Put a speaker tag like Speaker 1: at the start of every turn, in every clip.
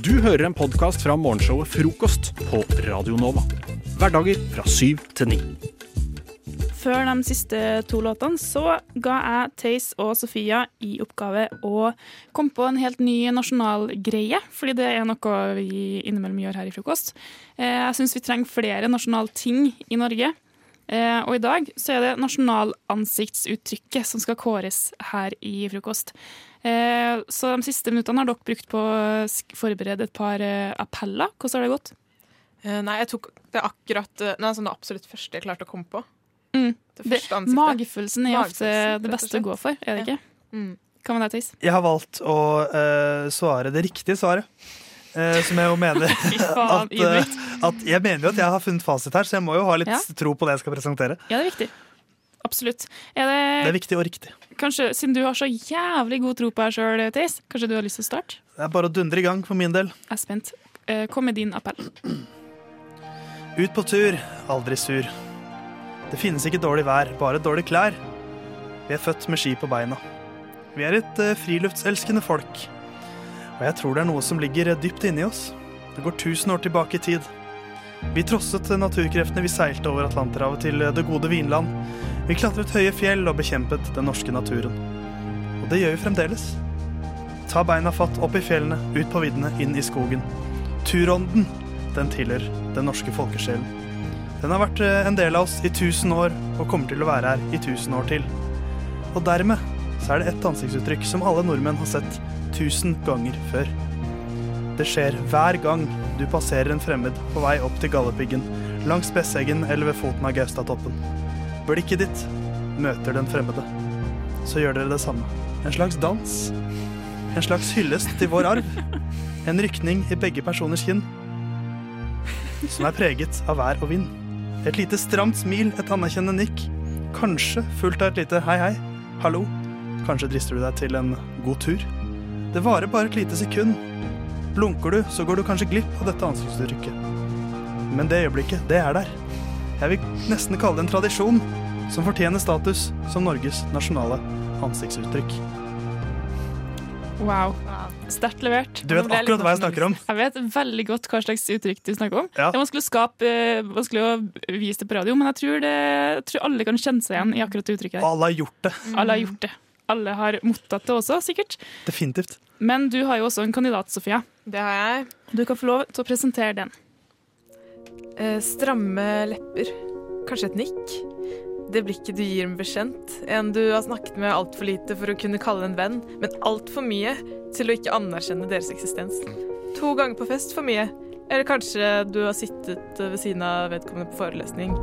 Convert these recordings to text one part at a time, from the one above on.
Speaker 1: Du hører en podkast fra morgenshowet Frokost på Radio Nova. Hverdager fra syv til ni.
Speaker 2: Før de siste to låtene så ga jeg Theis og Sofia i oppgave å komme på en helt ny nasjonalgreie, fordi det er noe vi innimellom gjør her i Frokost. Eh, Jeg syns vi trenger flere nasjonalting i Norge. Eh, Og i dag så er det nasjonalansiktsuttrykket som skal kåres her i Frokost. Eh, Så de siste minuttene har dere brukt på å forberede et par eh, appeller. Hvordan har det gått?
Speaker 3: Eh, Nei, jeg tok det akkurat Nei, sånn det absolutt første jeg klarte å komme på.
Speaker 2: Mm.
Speaker 3: Det første ansiktet.
Speaker 2: magefølelsen er ofte
Speaker 3: Magefølelsen,
Speaker 2: det beste å gå for, er det ikke?
Speaker 3: Mm.
Speaker 2: Hva med deg, Theis?
Speaker 4: Jeg har valgt å uh, svare det riktige svaret. Uh, som jeg jo mener at,
Speaker 2: uh,
Speaker 4: at Jeg mener jo at jeg har funnet fasit her, så jeg må jo ha litt
Speaker 2: Ja.
Speaker 4: tro på det jeg skal presentere.
Speaker 2: Ja, det er viktig. Absolutt. Er det,
Speaker 4: Det er viktig og riktig.
Speaker 2: kanskje, Siden du har så jævlig god tro på deg sjøl, Theis, kanskje du har lyst til å starte?
Speaker 4: Det er bare å dundre i gang for min del.
Speaker 2: Jeg er spent. Eh, Kom med din appell.
Speaker 4: Ut på tur, aldri sur. Det finnes ikke dårlig vær, bare dårlige klær. Vi er født med ski på beina. Vi er et eh, friluftselskende folk. Og jeg tror det er noe som ligger dypt inni oss. Det går tusen år tilbake i tid. Vi trosset naturkreftene, vi seilte over Atlanterhavet til det gode Vinland. Vi klatret høye fjell og bekjempet den norske naturen. Og det gjør vi fremdeles. Ta beina fatt opp i fjellene, ut på viddene, inn i skogen. Turånden, den tilhører den norske folkesjelen. Den har vært eh, en del av oss i tusen år, og kommer til å være her i tusen år til. Og dermed så er det ett ansiktsuttrykk som alle nordmenn har sett tusen ganger før. Det skjer hver gang du passerer en fremmed på vei opp til Galdhøpiggen, langs Besseggen eller ved foten av Gaustatoppen. Blikket ditt møter den fremmede. Så gjør dere det samme. En slags dans. En slags hyllest til vår arv. En rykning i begge personers kinn. Som er preget av vær og vind. Et lite stramt smil, et anerkjennende nikk. Kanskje fullt av et lite hei, hei, hallo. Kanskje drister du deg til en god tur. Det varer bare et lite sekund. Blunker du, så går du kanskje glipp av dette ansiktsuttrykket. Men det øyeblikket, det er der. Jeg vil nesten kalle det en tradisjon som fortjener status som Norges nasjonale ansiktsuttrykk.
Speaker 2: Wow. Sterkt levert.
Speaker 4: Du vet akkurat hva jeg snakker om.
Speaker 2: Jeg vet veldig godt hva slags uttrykk du snakker om.
Speaker 4: Ja.
Speaker 2: Det er vanskelig å skape, eh, vanskelig å vise det på radio, men jeg tror, det, jeg tror alle kan kjenne seg igjen i akkurat det uttrykket.
Speaker 4: Og alle har gjort det.
Speaker 2: Alle har gjort det. Alle har mottatt det også, sikkert.
Speaker 4: Definitivt.
Speaker 2: Men du har jo også en kandidat, Sofia.
Speaker 3: Det har jeg.
Speaker 2: Du kan få lov til å presentere den.
Speaker 3: Eh, stramme lepper. Kanskje et nikk. Det blikket du gir med bekjent. En du har snakket med altfor lite for å kunne kalle en venn, men altfor mye til å ikke anerkjenne deres eksistens. To ganger på fest for mye. Eller kanskje du har sittet ved siden av vedkommende på forelesning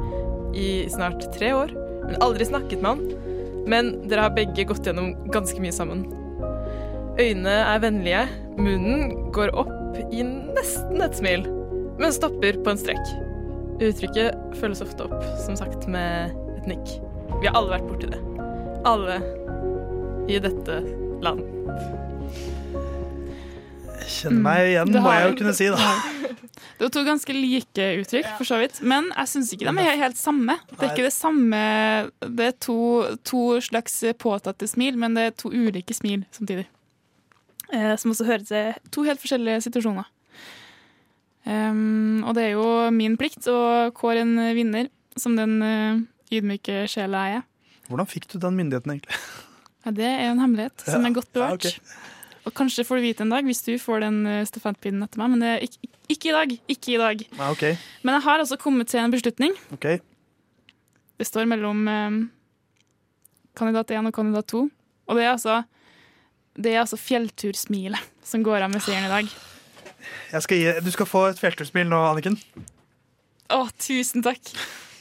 Speaker 3: i snart tre år, men aldri snakket med han. Men dere har begge gått gjennom ganske mye sammen. Øynene er vennlige, munnen går opp i nesten et smil, men stopper på en strek. Uttrykket følges ofte opp, som sagt, med et nikk. Vi har alle vært borti det. Alle i dette land.
Speaker 4: Jeg kjenner meg igjen,
Speaker 2: Det
Speaker 4: må jeg jo kunne si, da.
Speaker 2: Det var to ganske like uttrykk, for så vidt. Men jeg syns ikke de er helt samme. Det er ikke det samme Det er to, to slags påtatte smil, men det er to ulike smil samtidig. Eh, som også hører til to helt forskjellige situasjoner. Um, og det er jo min plikt å kåre en vinner, som den uh, ydmyke sjela jeg er.
Speaker 4: Hvordan fikk du den myndigheten, egentlig?
Speaker 2: Ja, det er en hemmelighet som er godt bevart.
Speaker 4: ja, okay.
Speaker 2: Og kanskje får du vite en dag hvis du får den uh, stafettpinnen etter meg, men det er ikke, ikke i dag. Ikke i dag.
Speaker 4: Ja, okay.
Speaker 2: Men jeg har altså kommet til en beslutning.
Speaker 4: Okay.
Speaker 2: Det står mellom uh, kandidat 1 og kandidat 2. Og det er altså det er altså fjelltursmilet som går av med seieren i dag.
Speaker 4: Jeg skal gi, du skal få et fjelltursmil nå, Anniken.
Speaker 2: Å, tusen takk.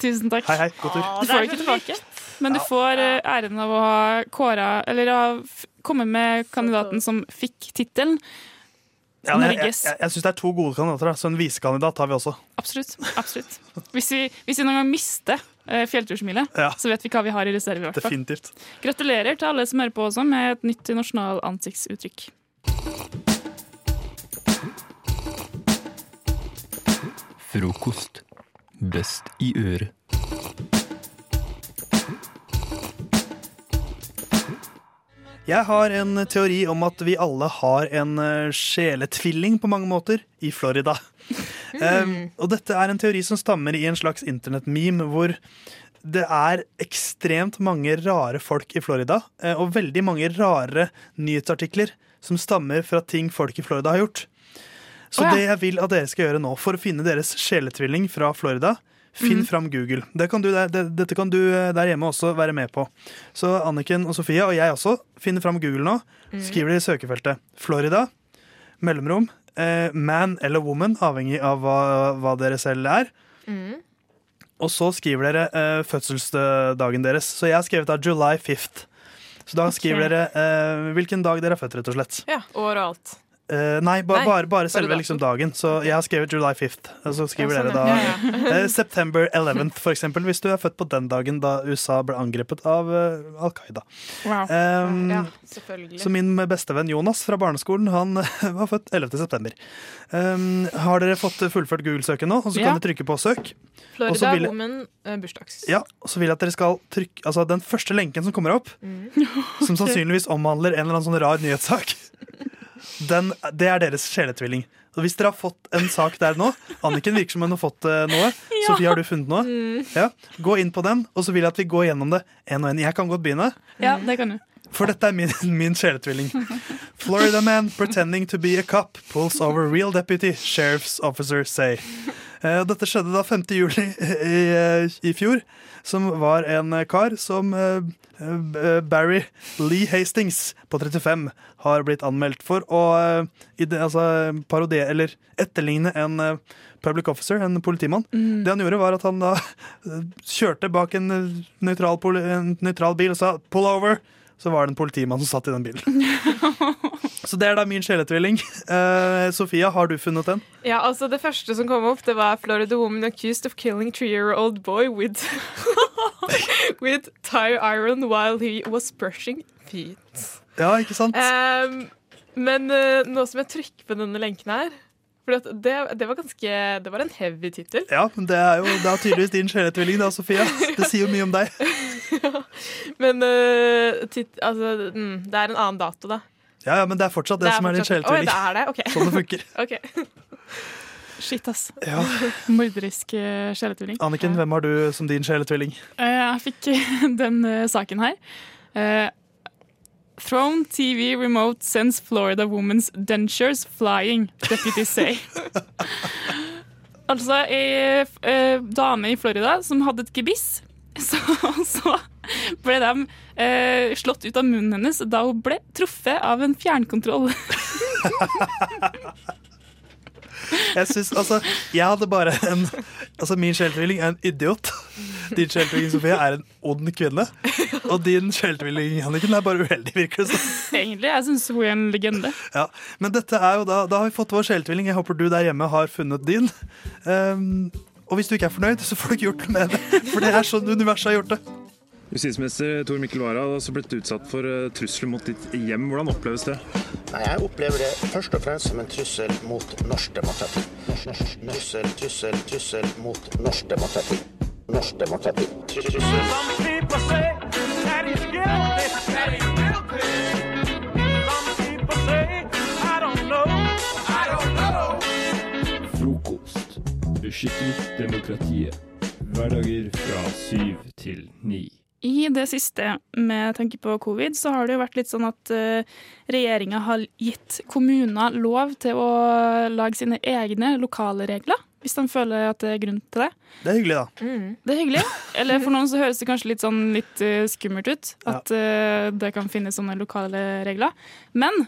Speaker 2: Tusen takk.
Speaker 4: Hei, hei. God tur.
Speaker 2: Du får det ikke tilbake, men du får eh, æren av å ha kåra Eller å komme med kandidaten som fikk tittelen.
Speaker 4: Ja, jeg jeg, jeg, jeg syns det er to gode kandidater, så en visekandidat har vi også.
Speaker 2: Absolutt. absolutt. Hvis vi, hvis vi noen gang mister eh, fjelltursmilet,
Speaker 4: Ja.
Speaker 2: så vet vi hva vi har i reserve. i.
Speaker 4: Definitivt.
Speaker 2: Gratulerer til alle som hører på også med et nytt nasjonal ansiktsuttrykk.
Speaker 5: Frokost. Best i øret.
Speaker 4: Jeg har en teori om at vi alle har en eh, sjeletvilling på mange måter i Florida. Um, og dette er en teori som stammer i en slags internettmeme hvor det er ekstremt mange rare folk i Florida, eh, og veldig mange rare nyhetsartikler som stammer fra ting folk i Florida har gjort. Så
Speaker 2: ja.
Speaker 4: det jeg vil at dere skal gjøre nå, for å finne deres sjeletvilling fra Florida, finn fram Google. Det kan du det, dette kan du eh, der hjemme også være med på. Så Anniken og Sofia, og jeg også, finner fram Google nå. Skriver det i søkefeltet. Florida, mellomrom, eh, man eller woman, avhengig av hva, hva dere selv er. Og så skriver dere eh, fødselsdagen deres. Så jeg har skrevet da July 5th. Så da skriver
Speaker 2: okay.
Speaker 4: dere eh, hvilken dag dere er født, rett og slett.
Speaker 3: Ja, År og alt.
Speaker 4: Eh, nei, ba,
Speaker 3: Nei,
Speaker 4: bare, bare
Speaker 3: bare
Speaker 4: selve liksom, dagen. Så jeg har skrevet July 5th. Og så skriver
Speaker 3: Ja, sånn,
Speaker 4: dere da
Speaker 3: ja. Ja,
Speaker 4: eh, September 11th, for eksempel, hvis du er født på den dagen da USA ble angrepet av uh, Al Qaida.
Speaker 2: Wow.
Speaker 4: Um, så min bestevenn Jonas fra barneskolen Han var født 11. september. Um, har dere fått fullført Google-søket nå? Og så
Speaker 2: Ja.
Speaker 4: kan dere trykke på søk.
Speaker 3: Florida
Speaker 4: vil
Speaker 3: Woman uh, bursdags.
Speaker 4: Ja, og så vil jeg at dere skal trykke Altså den første lenken som kommer opp, som sannsynligvis omhandler en eller annen sånn rar nyhetssak, den, det er deres sjeletvilling. Og hvis dere har fått en sak der nå Anniken virker som hun har fått noe. Ja. Sofie, har du funnet noe? Ja, Gå inn på den, og så vil jeg at vi går gjennom det en og en. Jeg kan godt begynne.
Speaker 2: Ja, det kan du.
Speaker 4: For dette er min, min sjeletvilling. Florida man pretending to be a cop pulls over real deputy, sheriff's officer say. Eh, Dette skjedde da 5. juli i, eh, i fjor, som var en eh, kar som eh, eh, Barry Lee Hastings på 35 har blitt anmeldt for å altså, parodie, eller etterligne en public officer, en politimann. Det han gjorde, var at han da kjørte bak en nøytral, en nøytral bil og sa 'pull over'. Så var det en politimann som satt i den bilen. Så det er da min sjeletvilling. Uh, Sofia, har du funnet den?
Speaker 3: Ja, altså Det første som kom opp, det var Florida woman accused of killing three-year-old boy with with tire iron while he was brushing feet.
Speaker 4: Ja, ikke sant?
Speaker 3: Um, men uh, nå som jeg trykker på denne lenken her for det, det var ganske Det var en heavy tittel.
Speaker 4: Ja, men det er jo det er tydeligvis din sjeletvilling, da, Sofia. Det sier jo mye om deg.
Speaker 3: Men uh, tit, altså, mm, det er en annen dato, da.
Speaker 4: Ja, ja, Men det er fortsatt det, som er din sjeletvilling.
Speaker 3: Oh, det er det? OK.
Speaker 4: Sånn det funker.
Speaker 3: okay.
Speaker 2: Shit, ass.
Speaker 4: Ja.
Speaker 2: Morderisk uh, sjeletvilling.
Speaker 4: Anniken, hvem har du som din sjeletvilling?
Speaker 2: Uh, Jeg fikk den uh, saken her. Uh, Throne TV remote sends Florida woman's dentures flying, deputy say. altså ei eh, dame i Florida som hadde et gebiss. Så, så ble de eh, slått ut av munnen hennes da hun ble truffet av en fjernkontroll.
Speaker 4: Jeg synes, altså, jeg hadde bare en Altså, Min skjeltvilling er en idiot. Din skjeltvilling Sofie er en ond kvinne. Og din skjeltvilling Anniken er bare uheldig, virker det som.
Speaker 2: Egentlig, jeg syns hun er en legende.
Speaker 4: Ja, Men dette er jo da, da har vi fått vår skjeltvilling. Jeg håper du der hjemme har funnet din. Um, og hvis du ikke er fornøyd, så får du ikke gjort noe med det. For det er sånn universet har gjort det.
Speaker 6: Justisminister Tor Mikkel Wara har også blitt utsatt for eh, trusler mot ditt hjem. Hvordan oppleves det?
Speaker 7: Nei, Jeg opplever det først og fremst som en trussel mot norsk demokrati. Trussel, trussel, trussel mot norsk demokrati. Norsk demokrati. Trussel.
Speaker 5: Frokost. Demokratiet. Hverdager fra syv til ni.
Speaker 2: I det siste, med tanke på covid, så har det jo vært litt sånn at uh, regjeringa har gitt kommuner lov til å lage sine egne lokale regler, hvis de føler at det er grunn til det.
Speaker 4: Det er hyggelig, da.
Speaker 2: Det er hyggelig. Eller for noen så høres det kanskje litt sånn litt eh, skummelt ut, at ja. det kan finnes sånne lokale regler. Men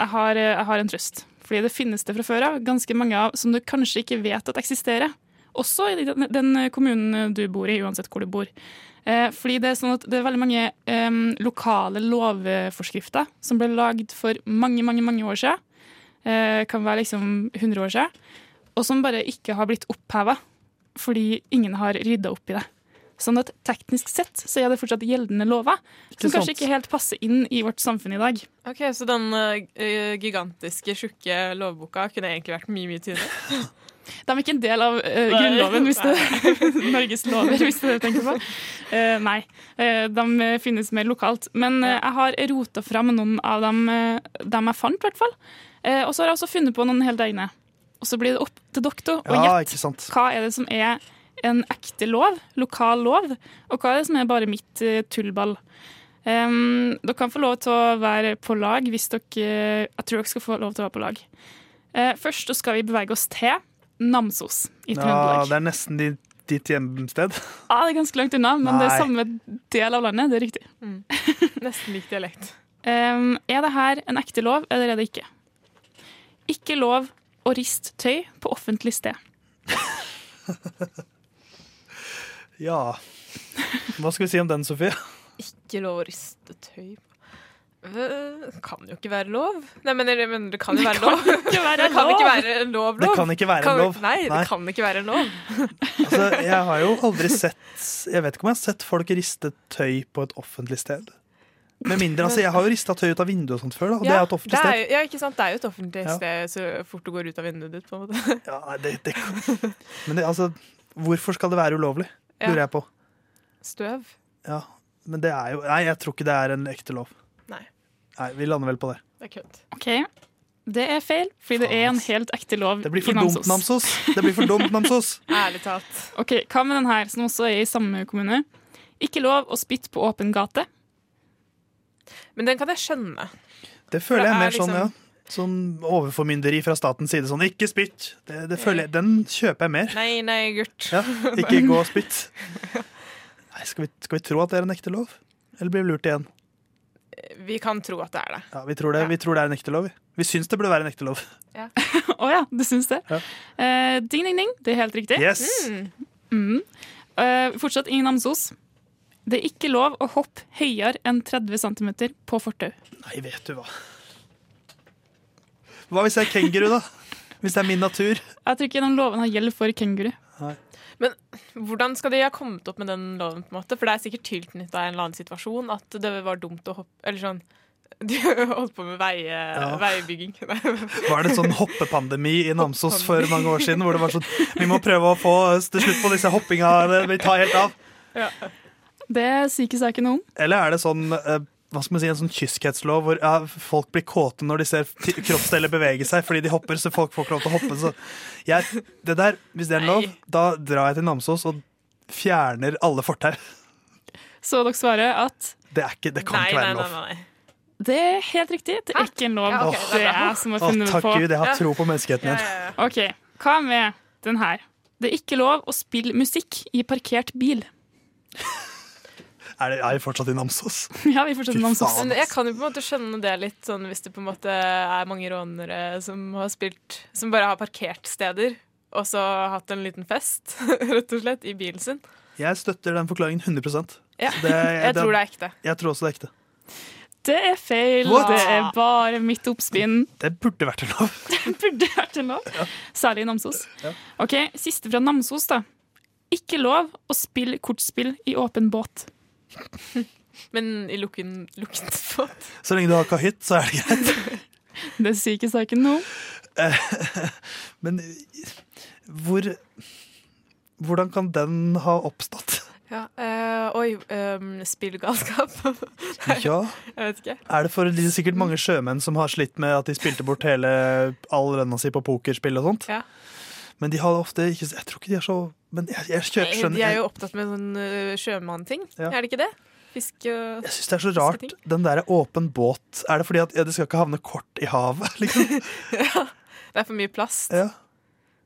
Speaker 2: jeg har, eh, jeg har en trøst, fordi det finnes det fra før av, ganske mange av som du kanskje ikke vet at eksisterer. Også i den, kommunen du bor i, uansett hvor du bor. Eh, fordi det er sånn at det er veldig mange um, lokale lovforskrifter som ble lagd for mange, mange, mange år siden. Uh, kan være liksom 100 år siden. Og som bare ikke har blitt oppheva fordi ingen har rydda opp i det. Sånn at teknisk sett så er det fortsatt gjeldende lover, som
Speaker 4: sant.
Speaker 2: kanskje ikke helt passer inn i vårt samfunn i dag.
Speaker 3: Ok, Så den uh, gigantiske, tjukke lovboka kunne egentlig vært mye, mye tynnere?
Speaker 2: De er ikke en del av uh, Grunnloven, hvis det Norges lover, hvis det er det du tenker på. Uh, nei, uh, de finnes mer lokalt. Men jeg har rota fram noen av dem, dem jeg fant, i hvert fall. Eh, og så har jeg også funnet på noen helt egne. Og så blir det opp til dere å
Speaker 4: Ja,
Speaker 2: gjette hva er det som er en ekte lov, lokal lov, og hva er det som er bare mitt eh, tullball. Um, dere kan få lov til å være på lag hvis dere Jeg tror dere skal få lov til å være på lag. Uh, først så skal vi bevege oss til Namsos i
Speaker 4: Ja, det er nesten ditt, ditt hjemsted.
Speaker 2: Ja, det er ganske langt unna, men det er samme del av landet. Det er riktig.
Speaker 3: Nesten lik dialekt.
Speaker 2: Um, er det her en ekte lov, eller er det ikke? Ikke lov å riste tøy på offentlig sted.
Speaker 4: Ja. Hva skal vi si om den, Sofie?
Speaker 3: Ikke lov å riste tøy på Øh, Kan jo ikke være lov. Nei, men, men det kan jo være lov.
Speaker 2: Ikke være
Speaker 3: Det kan ikke være en lov,
Speaker 4: Det kan ikke være en lov.
Speaker 3: Nei, det kan ikke være en lov.
Speaker 4: Altså, jeg har jo aldri sett Jeg vet ikke om jeg har sett folk riste tøy på et offentlig sted. Med mindre, altså Jeg har jo rista tøy ut av vinduet og sånt før, da. Og det er jo et offentlig sted.
Speaker 3: jo- ja, ikke sant? Det er jo et offentlig
Speaker 4: Ja.
Speaker 3: sted så fort du går ut av vinduet ditt. på en måte.
Speaker 4: Ja, det, det, men det, altså, hvorfor skal det være ulovlig?
Speaker 3: Ja.
Speaker 4: Lurer jeg på.
Speaker 3: Støv.
Speaker 4: Ja, men det er jo Nei, jeg tror ikke det er en ekte lov.
Speaker 3: Nei.
Speaker 4: Nei, Vi lander vel på det.
Speaker 3: Det er kødd.
Speaker 2: OK, det er feil, fordi det er en helt ekte lov
Speaker 4: Det blir
Speaker 2: i
Speaker 4: for dumt, Namsos. Det blir for dumt, Namsos.
Speaker 3: Ærlig talt.
Speaker 2: Ok, Hva med den her, som også er i samme kommune? Ikke lov å spytte på åpen gate.
Speaker 3: Men den kan jeg skjønne.
Speaker 4: Det føler jeg
Speaker 3: Det er
Speaker 4: mer sånn, ja. Sånn overformynderi fra statens side. Sånn 'ikke spytt'. Det, det føler jeg, den kjøper jeg mer.
Speaker 3: Nei, nei, Gurt.
Speaker 4: Ja, Ikke gå og spytt. Nei, skal, vi, skal vi tro at det er en ekte lov? Eller blir vi lurt igjen?
Speaker 3: Vi kan tro at det er det.
Speaker 4: Ja, Vi tror det, vi tror det er en ekte lov. vi. Syns det burde være en ekte lov.
Speaker 2: Å ja, du syns det?
Speaker 4: Ja.
Speaker 2: Uh, ding, ding, ding. Det er helt riktig.
Speaker 4: Yes!
Speaker 2: Mm. Eh, fortsatt i Namsos. Det er ikke lov å hoppe høyere enn 30 cm på fortau.
Speaker 4: Nei, vet du hva. Hva hvis jeg er kenguru, da? Hvis det er min natur?
Speaker 2: Jeg tror ikke den loven har gjeld for kenguru.
Speaker 3: Men hvordan skal de ha kommet opp med den loven? på en måte? For det er sikkert tilknytta en eller annen situasjon at det var dumt å hoppe Eller sånn De holdt på med veie, veibygging.
Speaker 4: Var det sånn hoppepandemi i Namsos for mange år siden? Hvor det var sånn Vi må prøve å få til slutt på disse hoppinga. Vi tar helt av.
Speaker 2: Det sier ikke saken noe om.
Speaker 4: Eller er det sånn eh, hva skal man si, en sånn kyskhetslov hvor ja, folk blir kåte når de ser kroppsdeler bevege seg fordi de hopper, så folk får ikke lov til å hoppe. Så jeg, det der, hvis det er en lov,
Speaker 3: Nei.
Speaker 4: da drar jeg til Namsos og fjerner alle fortau.
Speaker 2: Så dere svarer at
Speaker 4: Det, er ikke, det kan
Speaker 3: Nei,
Speaker 4: ikke være
Speaker 3: en
Speaker 4: en
Speaker 3: nei,
Speaker 4: lov.
Speaker 3: nei.
Speaker 2: det er helt riktig. Det er ikke en lov.
Speaker 3: Ja, okay,
Speaker 2: det
Speaker 3: er
Speaker 2: jeg som har
Speaker 4: Å,
Speaker 2: funnet det
Speaker 4: takk
Speaker 2: på.
Speaker 4: Gud, jeg har tro på menneskeheten
Speaker 3: Ja,
Speaker 4: igjen.
Speaker 3: ja, ja.
Speaker 2: OK, hva med den her? Det er ikke lov å spille musikk i parkert bil.
Speaker 4: Er, det, er vi fortsatt i Namsos?
Speaker 2: Ja, vi er
Speaker 4: fortsatt
Speaker 2: i Namsos.
Speaker 3: Men jeg kan jo på en måte skjønne det litt sånn hvis det på en måte er mange rånere som har spilt Som bare har parkert steder, og så hatt en liten fest, rett og slett, i bilen sin.
Speaker 4: Jeg støtter den forklaringen 100
Speaker 3: Ja,
Speaker 4: Det,
Speaker 3: Jeg tror det er ekte.
Speaker 4: Jeg tror også det er ekte.
Speaker 2: Det er feil.
Speaker 4: What?
Speaker 2: Det er bare mitt oppspinn.
Speaker 4: Det burde vært en lov.
Speaker 2: Det burde vært en lov. Særlig i Namsos.
Speaker 4: Ja.
Speaker 2: OK, siste fra Namsos, da. Ikke lov å spille kortspill i åpen båt.
Speaker 3: Men i lukken, lukket båt
Speaker 4: Så lenge du har kahytt, så er det greit.
Speaker 2: Det sier ikke saken noe.
Speaker 4: Men hvor Hvordan kan den ha oppstått?
Speaker 3: ja, øh, Oi, øh, spillgalskap?
Speaker 4: Ja,
Speaker 3: Jeg vet ikke.
Speaker 4: Er det for det er sikkert mange sjømenn som har slitt med at de spilte bort hele all lønna si på pokerspill og sånt?
Speaker 3: Ja.
Speaker 4: Men de har ofte ikke Jeg tror ikke de er så Men jeg, jeg, kjø-
Speaker 3: Nei,
Speaker 4: skjønner
Speaker 3: De er jo opptatt med sånn uh, sjømannting,
Speaker 4: Ja.
Speaker 3: er det ikke det? Fisk og
Speaker 4: jeg syns det er så rart,
Speaker 3: Fisketing.
Speaker 4: den derre åpen båt. Er det fordi at ja, det skal ikke havne kort i havet, liksom?
Speaker 3: Det er for mye plast.
Speaker 4: Ja.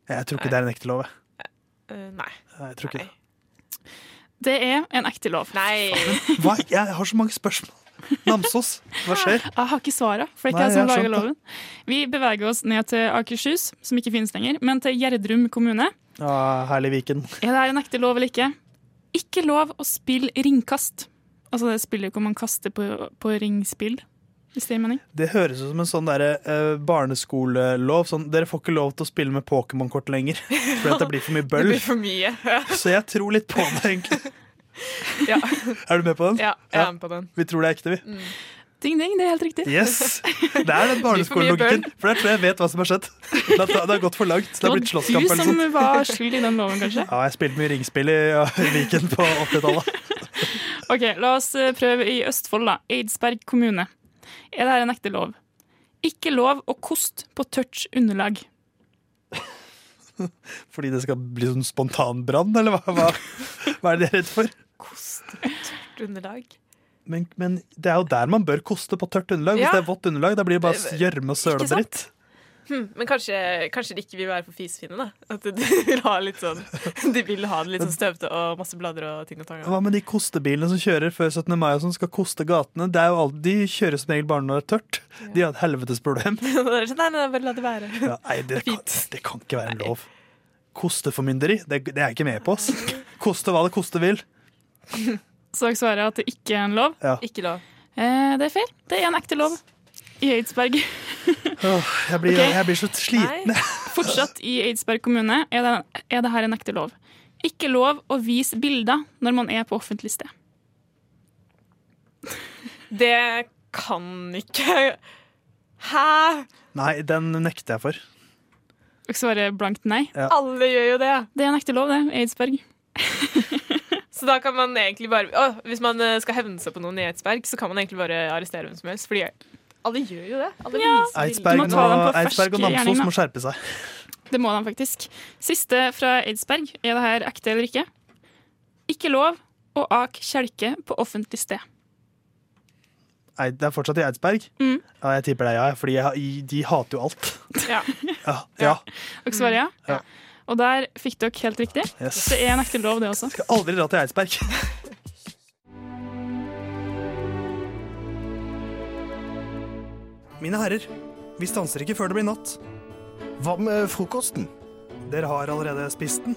Speaker 4: Jeg tror ikke det er en ekte lov, jeg.
Speaker 3: Eh, nei.
Speaker 4: Jeg tror ikke
Speaker 3: Nei.
Speaker 4: det.
Speaker 2: Det er en ekte lov.
Speaker 3: nei.
Speaker 4: Hva? Jeg har så mange spørsmål. Namsos, hva skjer?
Speaker 2: Jeg har ikke svaret, for det er ikke jeg som lager loven. Vi beveger oss ned til Akershus, som ikke finnes lenger, men til Gjerdrum kommune.
Speaker 4: Ja, herlig Viken.
Speaker 2: Er det her en ekte lov eller ikke? Ikke lov å spille ringkast. Altså det spillet hvor man kaster på, på ringspill, det.
Speaker 4: Det høres ut som en sånn der, uh, barneskolelov. Sånn, dere får ikke lov til å spille med Pokémon-kort lenger. Fordi det blir for mye
Speaker 3: Det
Speaker 4: bøll.
Speaker 3: blir for mye.
Speaker 4: Så jeg tror litt på det, egentlig.
Speaker 3: ja,
Speaker 4: Er du med på den?
Speaker 3: ja jeg er med på den.
Speaker 4: Vi tror det er ekte, vi.
Speaker 2: Ding, ding, det er helt riktig.
Speaker 4: Yes! Det er den barneskolelogikken. For der tror jeg jeg vet hva som har skjedd. Det har, gått for langt. Det har blitt slåsskamp
Speaker 2: Du som var skyld i den loven, kanskje?
Speaker 4: Ja, jeg spilte mye ringspill i Viken på 80-tallet.
Speaker 2: Ok, La oss eh, prøve i Østfold, da. Eidsberg kommune. Er dette en ekte lov? Ikke lov å koste på tørt underlag.
Speaker 4: Fordi det skal bli sånn spontanbrann, eller hva, hva, hva er det de er redd for?
Speaker 3: Underlag.
Speaker 4: Men, men det er jo der man bør koste på tørt underlag. Hvis
Speaker 3: Ja.
Speaker 4: det er vått underlag, da blir det bare gjørme og søl og dritt.
Speaker 3: Hm, men kanskje, kanskje de ikke vil være for fisefine, da? At de vil ha litt sånn De vil ha det litt sånn støvete og masse blader og ting og tang.
Speaker 4: Hva med de kostebilene som kjører før 17. mai og som skal koste gatene? Det alt, de kjører som regel bare når det er tørt. De har et helvetes problem.
Speaker 3: Det sånn, nei, nei, bare la det være.
Speaker 4: Ja, nei, det, kan, det kan ikke være en lov. Kosteformynderi, det, det er jeg ikke med på. ass. Koste hva det koste vil.
Speaker 2: Så dere svarer at det ikke er en lov?
Speaker 4: Ja.
Speaker 3: Ikke lov.
Speaker 2: Eh, det er feil. Det er en ekte lov. I Eidsberg.
Speaker 4: oh, jeg, blir,
Speaker 2: okay.
Speaker 4: jeg blir så sliten. jeg.
Speaker 2: Fortsatt i Eidsberg kommune er det, er det her en ekte lov. Ikke lov å vise bilder når man er på offentlig sted.
Speaker 3: Det kan ikke Hæ?
Speaker 4: Nei, den nekter jeg for.
Speaker 2: Dere svarer blankt nei.
Speaker 4: Ja.
Speaker 3: Alle gjør jo det.
Speaker 2: Det er en ekte lov, det. Eidsberg.
Speaker 3: Så da kan man egentlig bare å, Hvis man eh, skal hevne seg på noen i Eidsberg, så kan man egentlig bare arrestere hvem som helst. Fordi alle gjør jo det. Alle
Speaker 2: Ja.
Speaker 4: Eidsberg, og,
Speaker 2: på
Speaker 4: Eidsberg og Namsos
Speaker 2: gjerning,
Speaker 4: må skjerpe seg.
Speaker 2: Det må de faktisk. Siste fra Eidsberg. Er det her ekte eller ikke? Ikke lov å ake kjelke på offentlig sted.
Speaker 4: Det er fortsatt i Eidsberg.
Speaker 2: Mm.
Speaker 4: Ja, jeg tipper det, ja. Fordi jeg, de hater jo alt.
Speaker 3: Ja.
Speaker 4: Ja, ja.
Speaker 2: Dere svarer ja?
Speaker 4: Ja.
Speaker 2: Og der fikk dere helt riktig.
Speaker 4: Yes.
Speaker 2: Det er en ekte lov, det også.
Speaker 4: Skal aldri dra til Eidsberg. Mine herrer, vi stanser ikke før det blir natt.
Speaker 7: Hva med frokosten?
Speaker 4: Dere har allerede spist den.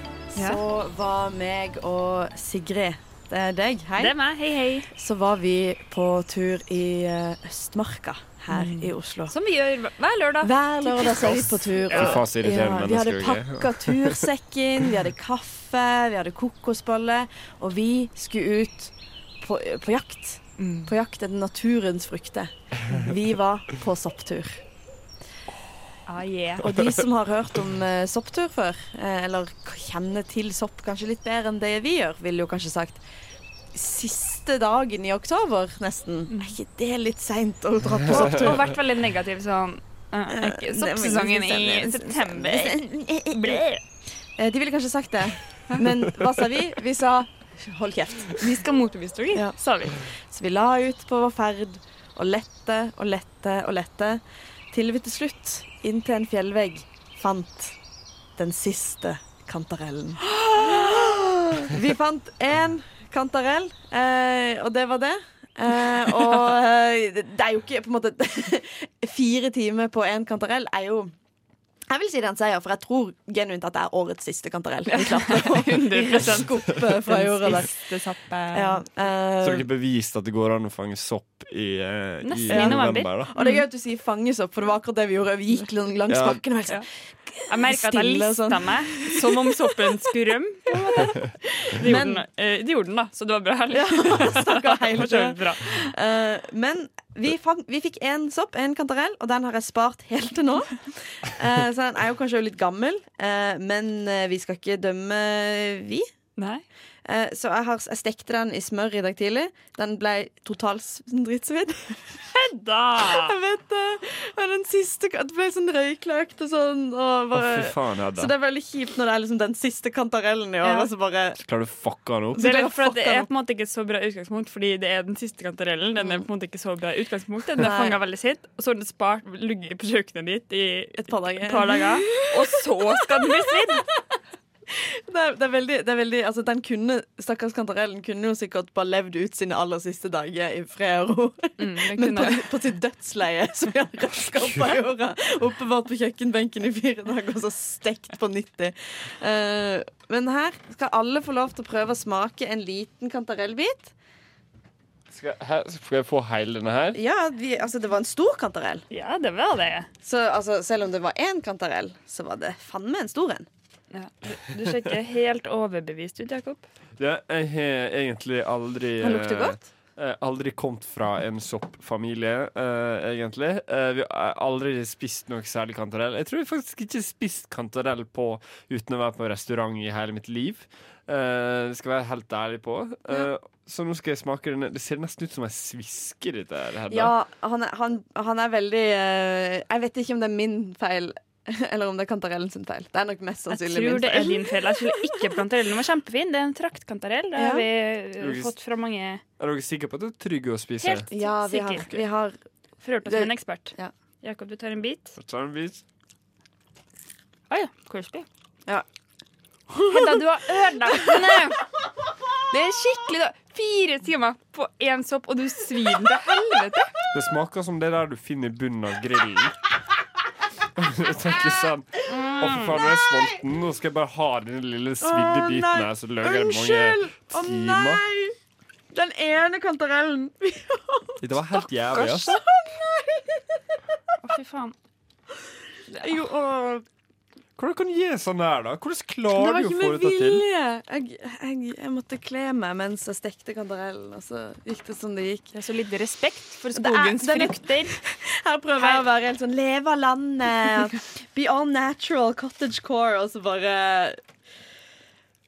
Speaker 8: lørdag så var meg og Sigrid, det er deg, hei.
Speaker 2: Det er meg. Hei, hei.
Speaker 8: Så var vi på tur i eh, Østmarka her i Oslo.
Speaker 2: Som vi gjør hver lørdag.
Speaker 8: Hver lørdag så er vi på tur.
Speaker 9: Ja. så
Speaker 8: vi hadde pakka tursekken, vi hadde kaffe, vi hadde kokosbolle, og vi skulle ut på, på jakt. På jakt etter naturens frukter. Vi var på sopptur.
Speaker 2: Ah, yeah.
Speaker 8: Og de som har hørt om uh, sopptur før, uh, eller kjenner til sopp kanskje litt bedre enn det vi gjør, ville jo kanskje sagt siste dagen i oktober, nesten. Er ikke det litt seint å dra på sopptur?
Speaker 2: Og vært veldig negativ sånn uh, Soppsesongen i september.
Speaker 8: De ville kanskje sagt det, men hva sa vi? Vi sa hold kjeft.
Speaker 2: Vi skal motbevise dere,
Speaker 8: Ja.
Speaker 2: sa vi.
Speaker 8: Så vi la ut på vår ferd og lette og lette og lette, til vi til slutt, inntil en fjellvegg, fant den siste kantarellen. Vi fant én kantarell, eh, og det var det. Eh, og eh, det er jo ikke på en måte Fire timer på én kantarell er jo jeg vil si det er en seier, for jeg tror genuint at det er årets siste kantarell. Vi klarte å
Speaker 2: 100%.
Speaker 8: røske opp eh, fra jorda der. Ja, uh,
Speaker 9: Så dere beviste at det går an å fange sopp i, uh, i
Speaker 2: november.
Speaker 9: da?
Speaker 8: Og det er gøy at du sier fangesopp, for det var akkurat det vi gjorde. Vi gikk lang- langs
Speaker 9: Ja.
Speaker 8: bakken og helt sånn
Speaker 2: Jeg merka at jeg
Speaker 8: og sånn.
Speaker 2: lista meg som om soppen skulle rømme. Det gjorde, den, eh, det gjorde den, da, så det var bra.
Speaker 8: Ja, hele
Speaker 2: For så bra.
Speaker 8: Uh, men vi, fang, vi fikk én sopp, én kantarell, og den har jeg spart helt til nå. Eh, så den er jo kanskje litt gammel, eh, men eh, vi skal ikke dømme, vi.
Speaker 2: Nei.
Speaker 8: Eh, så jeg, har, jeg stekte den i smør i dag tidlig. Den ble totalt drittsvidd.
Speaker 2: Da!
Speaker 8: Jeg vet det. Men den siste Det ble sånn røykløkt og sånn. Og bare,
Speaker 9: fy faen,
Speaker 8: så det er veldig kjipt når det er liksom den siste kantarellen i år,
Speaker 2: Ja.
Speaker 8: og så bare
Speaker 9: Klarer du å fucke den opp?
Speaker 2: Det er, litt for at det er på en måte ikke så bra utgangspunkt, fordi det er den siste kantarellen. Den er på en måte ikke så bra utgangspunkt. Den er fanga veldig sent, og så har den spart ligget på kjøkkenet ditt i
Speaker 8: et par dager.
Speaker 2: et par dager. Og så skal den bli svidd!
Speaker 8: Det er, det er veldig, det er veldig altså den kunne, Stakkars kantarellen kunne jo sikkert bare levd ut sine aller siste dager i fred og ro.
Speaker 10: Mm,
Speaker 8: Men på, på sitt dødsleie, som vi har røska opp av jorda, oppbevart på kjøkkenbenken i fire dager, og så stekt på 90. Uh, men her skal alle få lov til å prøve å smake en liten kantarellbit.
Speaker 9: Skal, her, skal jeg få hele denne her?
Speaker 8: Ja, vi, altså det var en stor kantarell.
Speaker 10: Ja, det var det.
Speaker 8: Så altså, selv om det var én kantarell, så var det faen meg en stor en.
Speaker 10: Ja. Du ser ikke helt overbevist ut, Jakob.
Speaker 9: Ja, jeg har egentlig aldri
Speaker 8: Han lukter
Speaker 9: eh,
Speaker 8: godt.
Speaker 9: eh, aldri kommet fra en soppfamilie, eh, egentlig. Eh, vi har aldri spist noe særlig kantarell. Jeg tror jeg faktisk ikke har spist kantarell på uten å være på restaurant i hele mitt liv. Eh, skal være helt ærlig på. Eh, Så nå skal jeg smake den. Det ser nesten ut som ei sviske, dette her.
Speaker 8: Ja, han er, han, han er veldig eh, Jeg vet ikke om det er min feil, eller om det er kantarellen sin feil. Det er nok mest sannsynlig min feil.
Speaker 10: Jeg tror det er din feil. Jeg skulle ikke kantarellen. Var kjempefin. Det er en traktkantarell. Det har vi
Speaker 9: Logisk.
Speaker 10: fått fra mange
Speaker 9: Er dere sikre på at det er trygg å spise?
Speaker 10: Helt
Speaker 8: Ja, vi har,
Speaker 10: sikker.
Speaker 8: vi har
Speaker 10: Forhørt oss med en ekspert.
Speaker 8: Ja.
Speaker 10: Jakob, du tar en bit.
Speaker 9: Jeg tar en bit.
Speaker 10: Å ja, crispy.
Speaker 8: Ja.
Speaker 10: Hedda, du har ødelagt den! Det er skikkelig da. Fire timer på én sopp, og du svir den til helvete.
Speaker 9: Det smaker som det der du finner i bunnen av grillen. Jeg tenker sånn Å, for faen, nå er jeg sulten. Nå skal jeg bare ha den lille svidde biten
Speaker 8: nei.
Speaker 9: her, så lager jeg mange
Speaker 8: Å
Speaker 9: timer.
Speaker 8: nei! Den ene kantarellen.
Speaker 9: Det var helt jævlig, ass.
Speaker 10: Å, fy faen.
Speaker 8: Jo, å,
Speaker 9: Hvordan kan du gi sånn her, da? Hvordan klarer du å
Speaker 8: ikke
Speaker 9: få
Speaker 8: med
Speaker 9: dette til?
Speaker 8: vilje. Jeg, jeg, jeg måtte kle meg mens jeg stekte kantarellen, og så gikk det som det gikk.
Speaker 10: Det er så lite respekt for skogens
Speaker 8: er
Speaker 10: frukter.
Speaker 8: Her prøver jeg å være helt sånn leve av landet, be all natural, cottage core, og så bare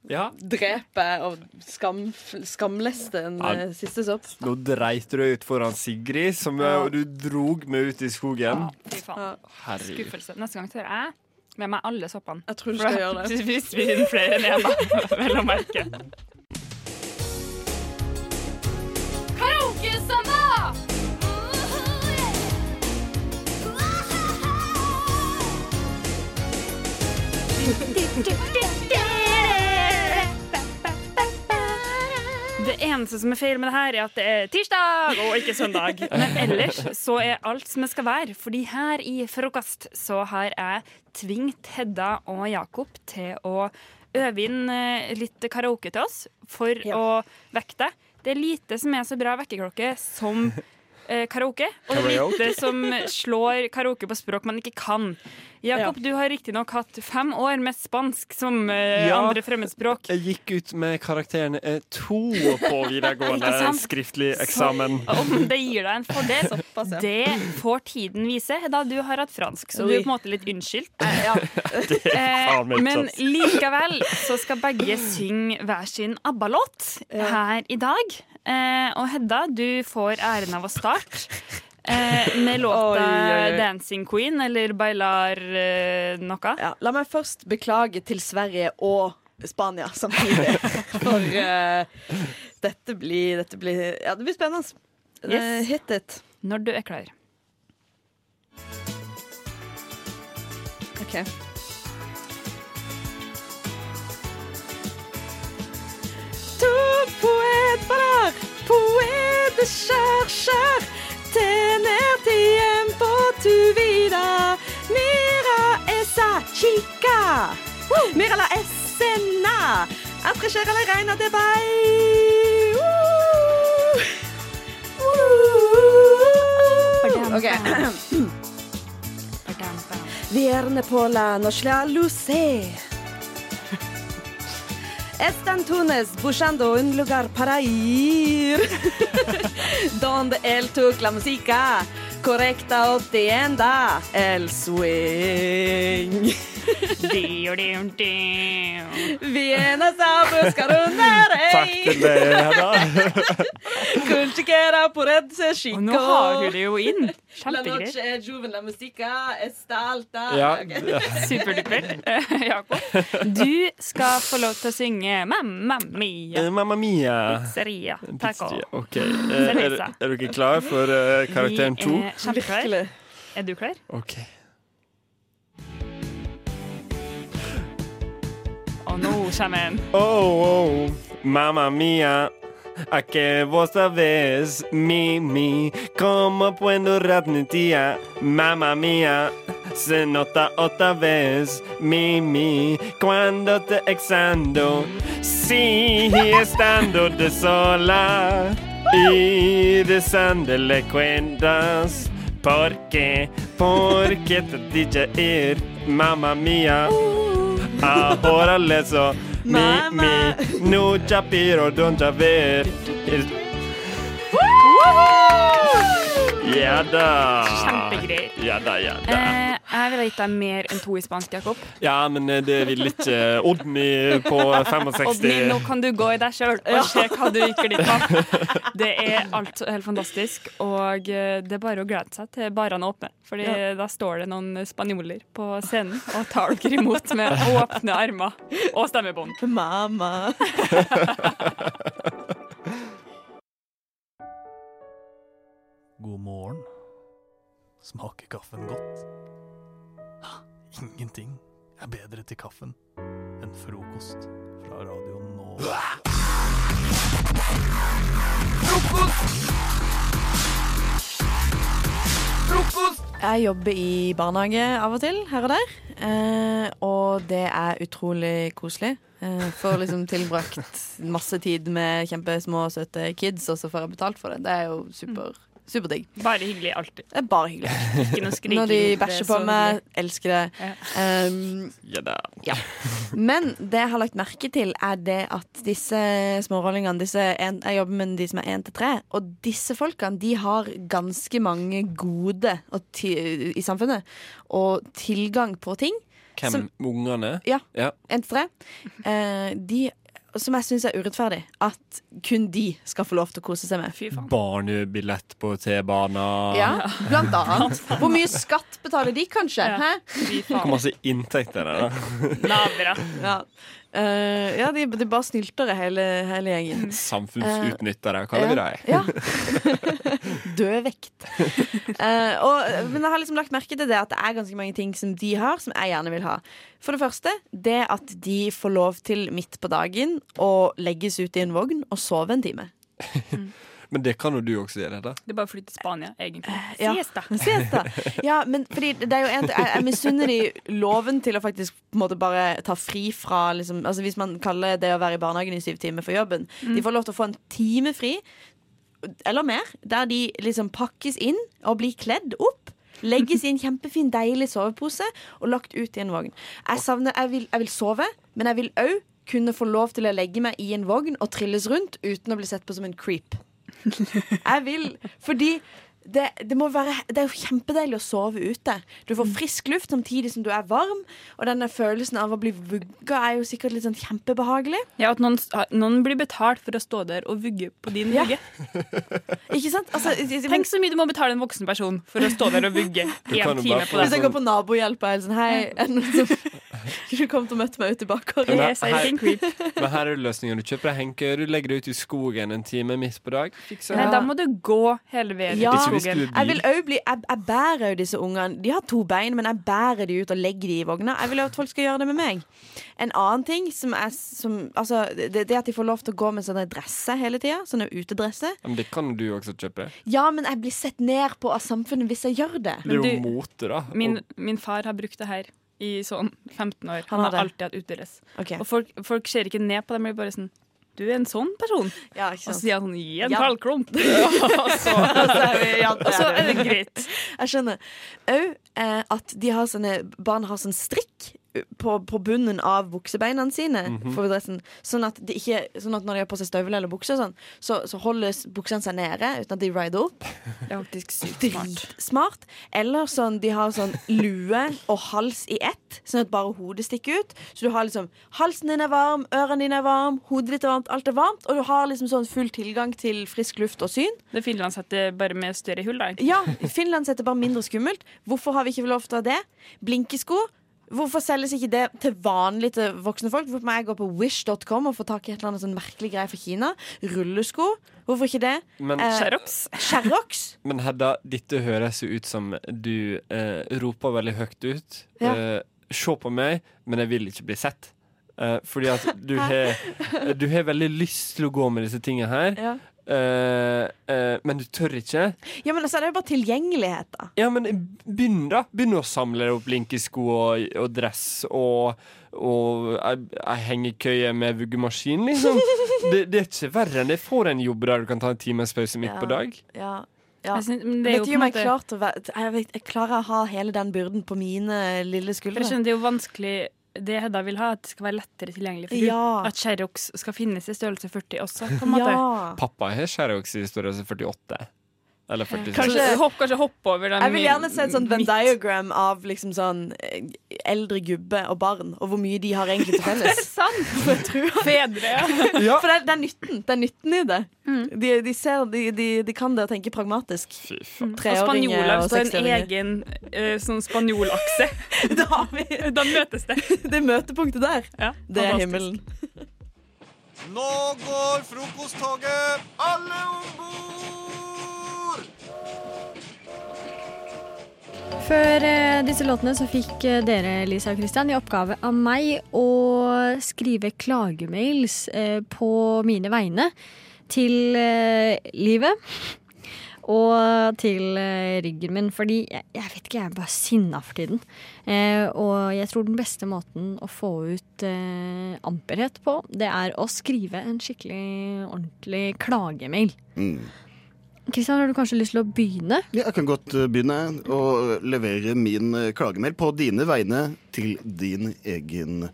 Speaker 9: Ja.
Speaker 8: drepe og skam, skamleste en
Speaker 9: Ja.
Speaker 8: eh, siste sopp.
Speaker 9: Nå dreit du deg ut foran Sigrid, som
Speaker 8: Ja.
Speaker 9: du drog meg ut i skogen.
Speaker 10: Fy faen. Skuffelse. Neste gang tør jeg med meg alle soppene.
Speaker 8: Jeg tror du skal gjøre det.
Speaker 10: Hvis vi finner flere enn én, da. Vel å merke.
Speaker 11: Karaokesøndag!
Speaker 10: Det eneste som er feil med det her, er at det er tirsdag og ikke søndag. Men ellers så er alt som det skal være. Fordi her i Frokost så har jeg tvingt Hedda og Jakob til å øve inn eh, litt karaoke til oss for å vekke deg. Det er lite som er så bra vekkerklokke som eh, karaoke. Og det som slår karaoke på språk man ikke kan. Jakob, du har riktignok hatt fem år med spansk som eh,
Speaker 9: Ja.
Speaker 10: andre fremmedspråk.
Speaker 9: Jeg gikk ut med karakteren eh, to på videregående
Speaker 10: Ikke sant?
Speaker 9: skriftlig eksamen.
Speaker 10: Om det gir deg en fordel, det får tiden vise. Da du har hatt fransk, så du er på en måte litt unnskyldt.
Speaker 9: Eh, ja.
Speaker 10: Eh,
Speaker 9: faen meg
Speaker 10: men likevel så skal begge synge hver sin ABBA-låt her i dag. Eh, og Hedda, du får æren av å starte. Eh, med låta
Speaker 8: Oi, oi.
Speaker 10: 'Dancing Queen' eller 'Bailar eh, noe'.
Speaker 8: Ja, la meg først beklage til Sverige og Spania samtidig. For eh, dette blir Dette blir Ja, det blir spennende.
Speaker 10: Yes.
Speaker 8: Eh, hit it.
Speaker 10: Når du er klar.
Speaker 8: OK. To poetbarer, poete chercher, tener tiempo tu vida. Mira esa chica, mira la escena, afrecher la reina de bay. OK. Vierne på la noche luce. Están Tunes buscando un lugar para ir. Donde él tok la música correcta o tienda el swing. Vienes a buscar un
Speaker 9: Takk til deg, Hedda.
Speaker 8: Cultiquera por ese chico.
Speaker 10: Og nå har du det jo inn.
Speaker 8: La noche es joven, la musica está alta.
Speaker 9: Ja,
Speaker 8: Ok.
Speaker 10: Superdupert. Eh, Jakob, du skal få lov til å synge 'Mamma Mia'.
Speaker 9: Eh, Mamma mia.
Speaker 10: Pizzeria. Taco.
Speaker 9: Pizzeria, OK. Eh, Er, er dere klar for uh, karakteren to?
Speaker 10: Vi er kjempeklar. Er du klar?
Speaker 9: OK.
Speaker 10: Og nå kommer en.
Speaker 9: Oh, oh, mamma mia. A que vos sabés, mi, mi, como puedo ratnitia, mamma mia. Se nota otra vez, mi, mi, cuando te exando, sí, estando de sola y desándole cuentas. ¿Por qué? Porque te dije ir, mamma mia. Ahora leso, mi, mi, nu chapiro don't saber. Ja da.
Speaker 10: Kjempegreier.
Speaker 9: Ja da, ja da.
Speaker 10: Eh, jeg ville gitt deg mer enn to i spansk, Jakob.
Speaker 9: Ja, men eh, det vil ikke Odny på 65.
Speaker 10: Odny, nå kan du gå i deg sjøl og se hva du ryker ditt på. Det er alt helt fantastisk, og eh, det er bare å glede seg til barene åpner. Fordi
Speaker 12: Ja.
Speaker 10: da står det noen spanjoler på scenen og tar dere imot med åpne armer og stemmebånd.
Speaker 8: Mamma.
Speaker 13: God morgen. Smaker kaffen godt? Ingenting er bedre til kaffen enn frokost fra Radio Frokost!
Speaker 8: Jeg jobber i barnehage av og til, her og der. Eh, og det er utrolig koselig. Eh, får liksom tilbrakt masse tid med kjempesmå, søte kids, og så får jeg betalt for det. Det er jo super, superdigg.
Speaker 10: Bare hyggelig alltid.
Speaker 8: Det er bare hyggelig.
Speaker 10: Ikke noe skriking.
Speaker 8: Når de
Speaker 10: er
Speaker 8: bæsjer på meg, elsker det. Um,
Speaker 9: Ja
Speaker 8: ja. Men det jeg har lagt merke til, er det at disse smårollingene disse en, Jeg jobber med de som er én til tre, og disse folkene de har ganske mange gode og ti, i samfunnet. Og tilgang på ting.
Speaker 9: Hvem?
Speaker 8: Som-
Speaker 9: Ungene?
Speaker 8: Ja.
Speaker 9: Ja.
Speaker 8: Én til tre. Eh, de som jeg syns er urettferdig. At kun de skal få lov til å kose seg med.
Speaker 9: Barnebillett på T-bana.
Speaker 8: Ja, blant annet. Hvor mye skatt betaler de, kanskje? Hæ?
Speaker 9: Hvor masse inntekt er det?
Speaker 10: Lavere.
Speaker 8: Ja, Eh, ja de, de bare snyltere, hele, hele gjengen.
Speaker 9: Samfunnsutnyttere, kaller vi dem.
Speaker 8: Ja. Dødvekt. Uh, og, men jeg har liksom lagt merke til det at det er ganske mange ting som de har, som jeg gjerne vil ha. For det første, det at de får lov til midt på dagen å legges ut i en vogn og sove en time.
Speaker 9: Men det kan jo du også gjøre. da
Speaker 10: Det er bare å flytte til Spania, egentlig.
Speaker 8: Ja.
Speaker 10: Siesta.
Speaker 8: Siesta. Ja, men fordi det er jo en, jeg, jeg misunner de loven til å faktisk på en måte bare ta fri fra liksom, altså Hvis man kaller det å være i barnehagen i syv timer for jobben.
Speaker 10: Mm.
Speaker 8: De får lov til å få en time fri, eller mer, der de liksom pakkes inn og blir kledd opp. Legges i en kjempefin, deilig sovepose og lagt ut i en vogn. Jeg savner, jeg vil, jeg vil sove, men jeg vil òg kunne få lov til å legge meg i en vogn og trilles rundt uten å bli sett på som en creep. Jeg vil, fordi det, det, må være, det er jo kjempedeilig å sove ute. Du får frisk luft samtidig som du er varm. Og denne følelsen av å bli vugga er jo sikkert litt sånn kjempebehagelig.
Speaker 10: Ja, At noen, noen blir betalt for å stå der og vugge på din
Speaker 8: Ja.
Speaker 10: vugge.
Speaker 8: Ikke sant? Altså,
Speaker 10: Tenk så mye du må betale en voksen person for å stå der og vugge én time på
Speaker 9: få
Speaker 8: Hvis jeg går på nabohjelp og er sånn Hei, er det noen som kunne kommet og møtt meg ute i bakgården?
Speaker 9: Men men her er løsningen. Du kjøper deg henke, du legger deg ut i skogen en time midt på dag. Fikser
Speaker 10: Nei, da må du gå hele veien
Speaker 8: Ja,
Speaker 10: skogen.
Speaker 8: jeg vil òg bli Jeg, jeg bærer jo disse ungene. De har to bein, men jeg bærer de ut og legger de i vogna. Jeg vil at folk skal gjøre det med meg. En annen ting som er som, Altså, det, det at de får lov til å gå med sånne dresser hele tida. Sånne utedresser.
Speaker 9: Men det kan du også kjøpe.
Speaker 8: Ja, men jeg blir sett ned på av samfunnet hvis jeg gjør det.
Speaker 9: Det er jo mote, da.
Speaker 10: Min, min far har brukt det her i sånn 15 år.
Speaker 8: Han
Speaker 10: Han
Speaker 8: har
Speaker 10: har alltid hatt utedress.
Speaker 8: Okay.
Speaker 10: Og folk, folk ser ikke ned på dem, de blir bare sånn Du er en sånn person.
Speaker 8: Ja,
Speaker 10: Og så sier han sånn Gi en
Speaker 8: Ja.
Speaker 10: kald klump. og så,
Speaker 8: er vi- ja, det
Speaker 10: og så
Speaker 8: det.
Speaker 10: det greit.
Speaker 8: Jeg skjønner. Òg eh, at de har sånne, barn har sånn strikk på, på bunnen av buksebeina sine.
Speaker 9: Mhm.
Speaker 8: for dressen, sånn, at de ikke, sånn at når de har på seg støvler eller bukser, sånn, så, så holdes buksene seg nede uten at de rider opp.
Speaker 10: Det er faktisk sykt smart.
Speaker 8: Smart. Eller sånn, de har sånn lue og hals i ett, sånn at bare hodet stikker ut. Så du har liksom halsen din er varm, ørene dine er varm, hodet ditt er varmt, alt er varmt. Og du har liksom sånn full tilgang til frisk luft og syn.
Speaker 10: Det finlandshette bare med større hull, da.
Speaker 8: Ja, Finland setter bare mindre skummelt. Hvorfor har vi ikke lov til å ha det? Blinkesko. Hvorfor selges ikke det til vanlig til voksne folk? Hvorfor må jeg gå på wish.com og få tak i et eller annet sånn merkelig greie fra Kina? Rullesko. Hvorfor ikke det?
Speaker 9: Men,
Speaker 8: Eh,
Speaker 10: Sherrox.
Speaker 8: Sherrox.
Speaker 9: men Hedda, dette høres jo ut som du eh, roper veldig høyt ut.
Speaker 8: Ja.
Speaker 9: Eh, Se på meg, men jeg vil ikke bli sett. Eh, fordi at du har, du har veldig lyst til å gå med disse tingene her,
Speaker 8: Ja.
Speaker 9: Eh, uh, men du tør ikke.
Speaker 8: ja, men altså, det er jo bare tilgjengelighet, da.
Speaker 9: Ja, men begynn, da. Begynn å samle opp linkesko og, og dress og, og ei, hengekøye med vuggemaskin, liksom. Det, det er ikke verre enn det. Får en jobb der du kan ta en times pause midt
Speaker 8: Ja.
Speaker 9: på dag.
Speaker 8: Ja. Ja.
Speaker 14: Jeg synes- men det er
Speaker 8: vet
Speaker 14: jo
Speaker 8: ikke om jeg, klart å være, jeg, vet, jeg klarer å ha hele den byrden på mine lille skuldre.
Speaker 14: jeg skjønner, Det er jo vanskelig Det Hedda vil ha, at det skal være lettere tilgjengelig for
Speaker 8: Ja.
Speaker 14: henne. At Sherrox skal finnes i størrelse 40 også, på en måte.
Speaker 8: Ja.
Speaker 9: Pappa har Sherrox i størrelse 48. Eller 40
Speaker 14: Kanskje, hopp, kanskje hopp over den
Speaker 8: Jeg vil gjerne se et sånt Venn diagram av liksom sånn eh, eldre gubbe og barn, og hvor mye de har egentlig til felles.
Speaker 14: Sant!
Speaker 8: For jeg tror
Speaker 14: Fedre, ja.
Speaker 9: Ja.
Speaker 8: For det er, det er nytten. Det er nytten i det. De, de ser, de, de, de kan det og tenker pragmatisk. Treåringer
Speaker 14: spanjoler
Speaker 8: og
Speaker 14: står en egen eh, sånn spanjolakse.
Speaker 8: Da
Speaker 14: Da møtes det.
Speaker 8: det møtepunktet der.
Speaker 14: Ja,
Speaker 8: Det er himmelen.
Speaker 1: Nå går frokosttoget! Alle om bord!
Speaker 15: Før eh, disse låtene så fikk eh, dere, Lisa og Christian, i oppgave av meg å skrive klagemails eh, på mine vegne til livet. Og til ryggen min, fordi jeg, jeg vet ikke, jeg er bare sinna for tiden. Og jeg tror den beste måten å få ut amperhet på, det er å skrive en skikkelig ordentlig klagemail.
Speaker 16: Mm.
Speaker 15: Kristian, har du kanskje lyst til å begynne?
Speaker 16: Ja, jeg kan godt eh, begynne å levere min klagemeld på dine vegne til din egen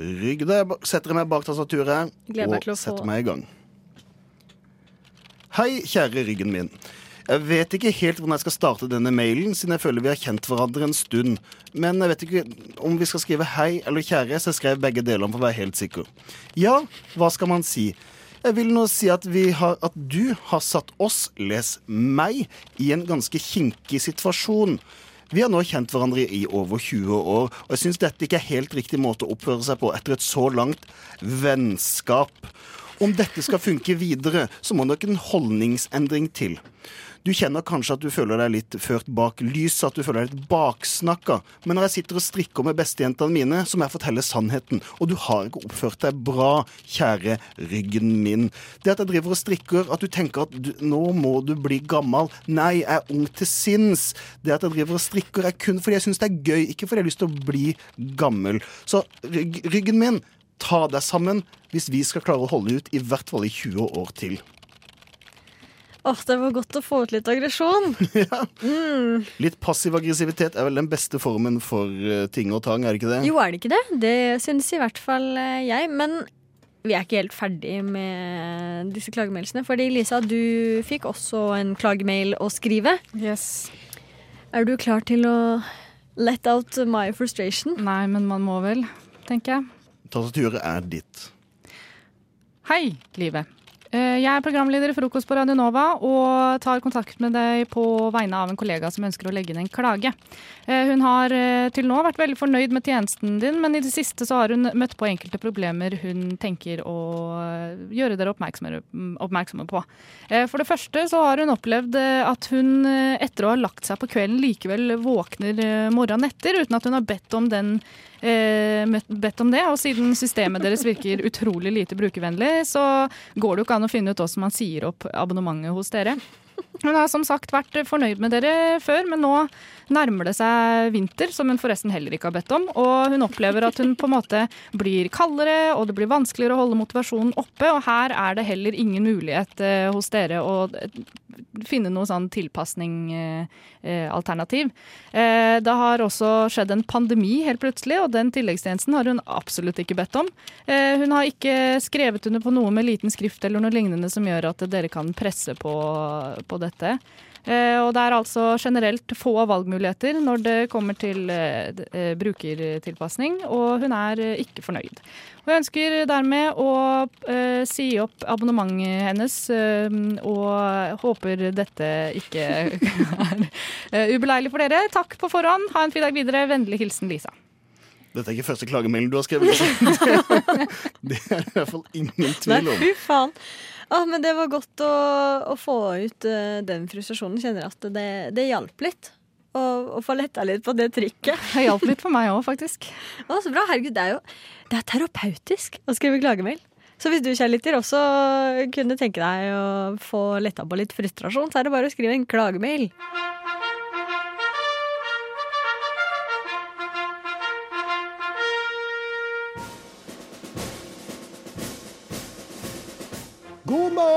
Speaker 16: rygg. Da setter jeg meg bak tastaturet og setter meg i gang. Hei, kjære ryggen min. Jeg vet ikke helt hvordan jeg skal starte denne mailen, siden jeg føler vi har kjent hverandre en stund. Men jeg vet ikke om vi skal skrive hei eller kjære, så jeg skrev begge deler for å være helt sikker. Ja, hva skal man si? Jeg vil nå si at, har, at du har satt oss, les meg, i en ganske kinkig situasjon. Vi har nå kjent hverandre i over 20 år, og jeg syns dette ikke er helt riktig måte å oppføre seg på etter et så langt vennskap. Om dette skal funke videre, så må nok en holdningsendring til. Du kjenner kanskje at du føler deg litt ført bak lyset, at du føler deg litt baksnakka. Men når jeg sitter og strikker med bestejentene mine, så må jeg fortelle sannheten. Og du har ikke oppført deg bra, kjære ryggen min. Det at jeg driver og strikker, at du tenker at du, nå må du bli gammel. Nei, jeg er ung til sinns. Det at jeg driver og strikker, er kun fordi jeg syns det er gøy, ikke fordi jeg har lyst til å bli gammel. Så rygg, ryggen min, ta deg sammen hvis vi skal klare å holde ut i hvert fall i 20 år til.
Speaker 15: Åh, Det var godt å få ut litt aggresjon. Mm.
Speaker 16: Litt passiv aggressivitet er vel den beste formen for eh, ting og tang, er det ikke det?
Speaker 15: Jo, er det ikke det? Det syns i hvert fall eh, jeg. Men vi er ikke helt ferdig med disse klagemeldelsene. Fordi Lisa, du fikk også en klagemail å skrive.
Speaker 14: Yes.
Speaker 15: Er du klar til å let out my frustration?
Speaker 14: Nei, men man må vel, tenker jeg.
Speaker 16: Tastaturet er ditt.
Speaker 14: Hei, livet. Eh, Jeg er programleder i Frokost på Radio Nova og tar kontakt med deg på vegne av en kollega som ønsker å legge inn en klage. Eh, Hun har eh, til nå vært veldig fornøyd med tjenesten din, men i det siste så har hun møtt på enkelte problemer hun tenker å gjøre dere oppmerksomme, på. For det første så har hun opplevd at hun etter å ha lagt seg på kvelden likevel våkner morgenen etter uten at hun har bedt om den bedt om det, og siden systemet deres virker utrolig lite brukervennlig, så går det jo ikke an å finne ut hvordan man sier opp abonnementet hos dere. Hun har som sagt vært fornøyd med dere før, men nå nærmer det seg vinter, som hun forresten heller ikke har bedt om. Og hun opplever at hun på en måte blir kaldere, og det blir vanskeligere å holde motivasjonen oppe. Og her er det heller ingen mulighet eh, hos dere å eh, finne noe sånn tilpasning-alternativ. Eh, det har også skjedd en pandemi helt plutselig, og den tilleggstjenesten har hun absolutt ikke bedt om. Eh, hun har ikke skrevet under på noe med liten skrift eller noe lignende som gjør at dere kan presse på, på dette. Eh, og det er altså generelt få valgmuligheter når det kommer til eh, eh, brukertilpasning, og hun er ikke fornøyd. Og jeg ønsker dermed å si opp abonnementet hennes, og håper dette ikke er ubeleilig for dere. Takk på forhånd. Ha en fin dag videre. Vennlig hilsen Lisa.
Speaker 16: Dette er ikke første klagemelding du har skrevet. Det er i hvert fall ingen tvil om.
Speaker 15: Nei, fy faen. Ah, men det var godt å, å få ut uh, den frustrasjonen. Kjenner at det, det hjalp litt. å, å få letta litt på det trykket.
Speaker 14: Det hjalp litt for meg òg, faktisk.
Speaker 15: Å, så bra. Herregud, det er jo det er terapeutisk å skrive klagemail. Så hvis du kjærligheter også kunne tenke deg å få letta på litt frustrasjon, så er det bare å skrive en klagemail.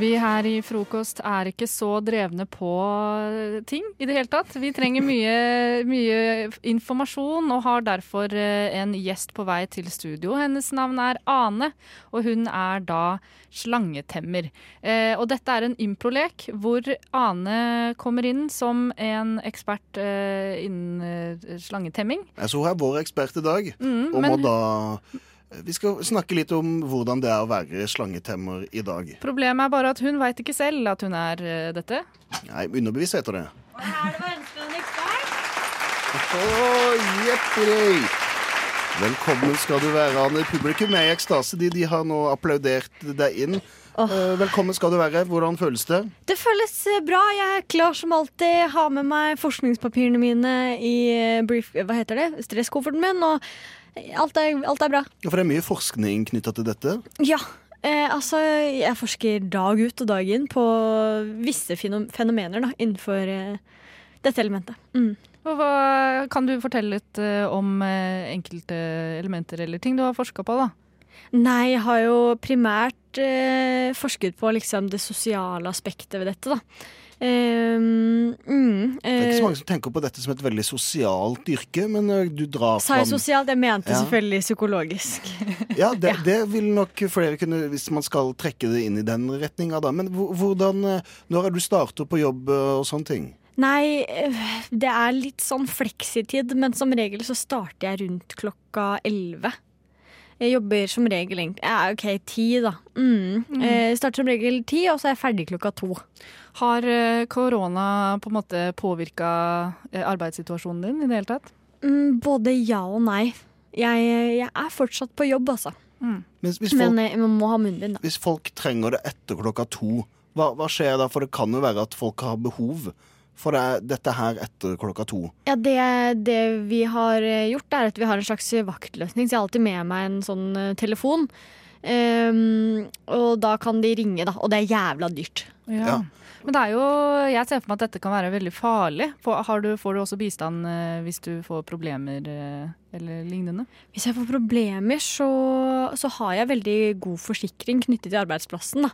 Speaker 14: Vi her i Frokost er ikke så drevne på ting i det hele tatt. Vi trenger mye, mye informasjon og har derfor eh, en gjest på vei til studio. Hennes navn er Ane, og hun er da slangetemmer. Eh, og dette er en improlek hvor Ane kommer inn som en ekspert eh, innen slangetemming.
Speaker 16: Jeg så hun er vår ekspert i dag,
Speaker 14: Mm,
Speaker 16: og må
Speaker 14: men-
Speaker 16: da Vi skal snakke litt om hvordan det er å være slangetemmer i dag.
Speaker 14: Problemet er bare at hun veit ikke selv at hun er eh, dette.
Speaker 16: Nei, underbevisst heter det.
Speaker 15: Og Er det en ekspert?
Speaker 16: Oh, jepperi. Velkommen skal du være, Anne. Publikum er i ekstase. De, de har nå applaudert deg inn. Oh. velkommen skal du være. Hvordan føles det?
Speaker 15: Det føles eh, bra. Jeg er klar som alltid. Har med meg forskningspapirene mine i brief... Hva heter det? Stresskofferten min. Og alt er, alt er bra.
Speaker 16: For det er mye forskning knytta til dette.
Speaker 15: Ja. Eh, altså, jeg forsker dag ut og dag inn på visse fenomener da, innenfor eh, dette elementet. Mm.
Speaker 14: Og hva, kan du fortelle litt eh, om eh, enkelte elementer eller ting du har forska på? da?
Speaker 15: Nei, jeg har jo primært eh, forsket på liksom, det sosiale aspektet ved dette, da. Ehm, mm,
Speaker 16: Det er ikke så
Speaker 15: eh,
Speaker 16: mange som tenker på dette som et veldig sosialt yrke, men eh, du drar
Speaker 15: Sa jeg sosialt? Jeg mente
Speaker 16: Ja.
Speaker 15: selvfølgelig psykologisk.
Speaker 16: Ja, det, det vil nok flere kunne, hvis man skal trekke det inn i den retninga, da. Men hvordan eh, Når er du starter på jobb og sånne ting?
Speaker 15: Nei, det er litt sånn fleksitid, men som regel så starter jeg rundt klokka elleve. Jeg jobber som regel egentlig Ja, OK, ti, da. Mm.
Speaker 14: Mm.
Speaker 15: Eh, starter som regel ti, og så er jeg ferdig klokka to.
Speaker 14: Har eh, korona på en måte påvirka arbeidssituasjonen din i det hele tatt?
Speaker 15: Mm, både ja og nei. Jeg, jeg er fortsatt på jobb, altså.
Speaker 16: Hvis, hvis, folk,
Speaker 15: Men eh, man må ha munnbind, da.
Speaker 16: hvis folk trenger det etter klokka to, hva, hva skjer da? For det kan jo være at folk har behov for det, dette her etter klokka to.
Speaker 15: Ja, det, det vi har eh, gjort, er at vi har en slags vaktløsning. Så jeg har alltid med meg en sånn eh, telefon. Um, og da kan de ringe, da. Og det er jævla dyrt.
Speaker 14: Ja. Men det er jo, jeg ser for meg at dette kan være veldig farlig. Får, har du, får du også bistand eh, hvis du får problemer eller lignende?
Speaker 15: Hvis jeg får problemer, så, så har jeg veldig god forsikring knyttet til arbeidsplassen. Da.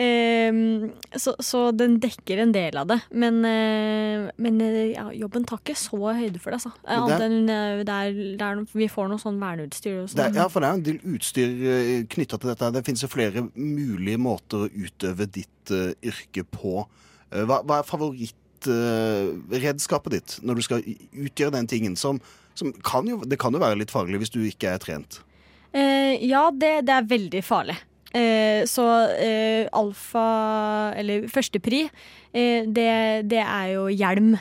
Speaker 15: Ehm, så, så den dekker en del av det. Men, eh, men eh, ja, jobben tar ikke så høyde for det. Altså. Annet enn eh, det er, det er, noe- vi får noe sånn verneutstyr. Og
Speaker 16: Det er, ja, for det er en del utstyr knytta til dette. Det finnes jo flere mulige måter å utøve ditt uh, yrke på. Uh, hva, hva er favorittredskapet ditt når du skal utgjøre den tingen som kan jo, Det kan jo være litt farlig hvis du ikke er trent.
Speaker 15: Eh, ja, det, det er veldig farlig. Eh, så eh, alfa, eller førstepri, eh, det, det er jo hjelm.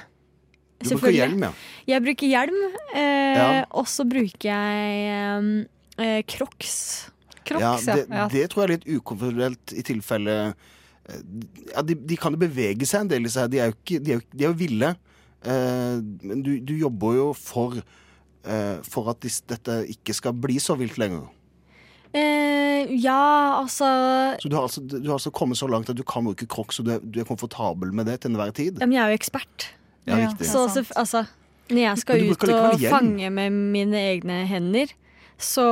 Speaker 16: Du bruker hjelm, ja.
Speaker 15: Jeg bruker hjelm, eh,
Speaker 16: Ja.
Speaker 15: og så bruker jeg eh, crocs.
Speaker 16: ja, det, det tror jeg er litt ukontrollert i tilfelle eh, ja, de, de kan jo bevege seg en del, disse her. De er jo, ikke, de er jo, de er jo ville. Eh, men du, du jobber jo for, eh, for at dette ikke skal bli så vilt lenger.
Speaker 15: Eh, ja, altså
Speaker 16: Så du har, altså, du har altså kommet så langt at du kan bruke crocs, og du er, du er komfortabel med det til enhver tid?
Speaker 15: ja, men Jeg er jo ekspert.
Speaker 16: Ja, riktig.
Speaker 15: Så så- altså, når jeg skal ut og fange med mine egne hender, så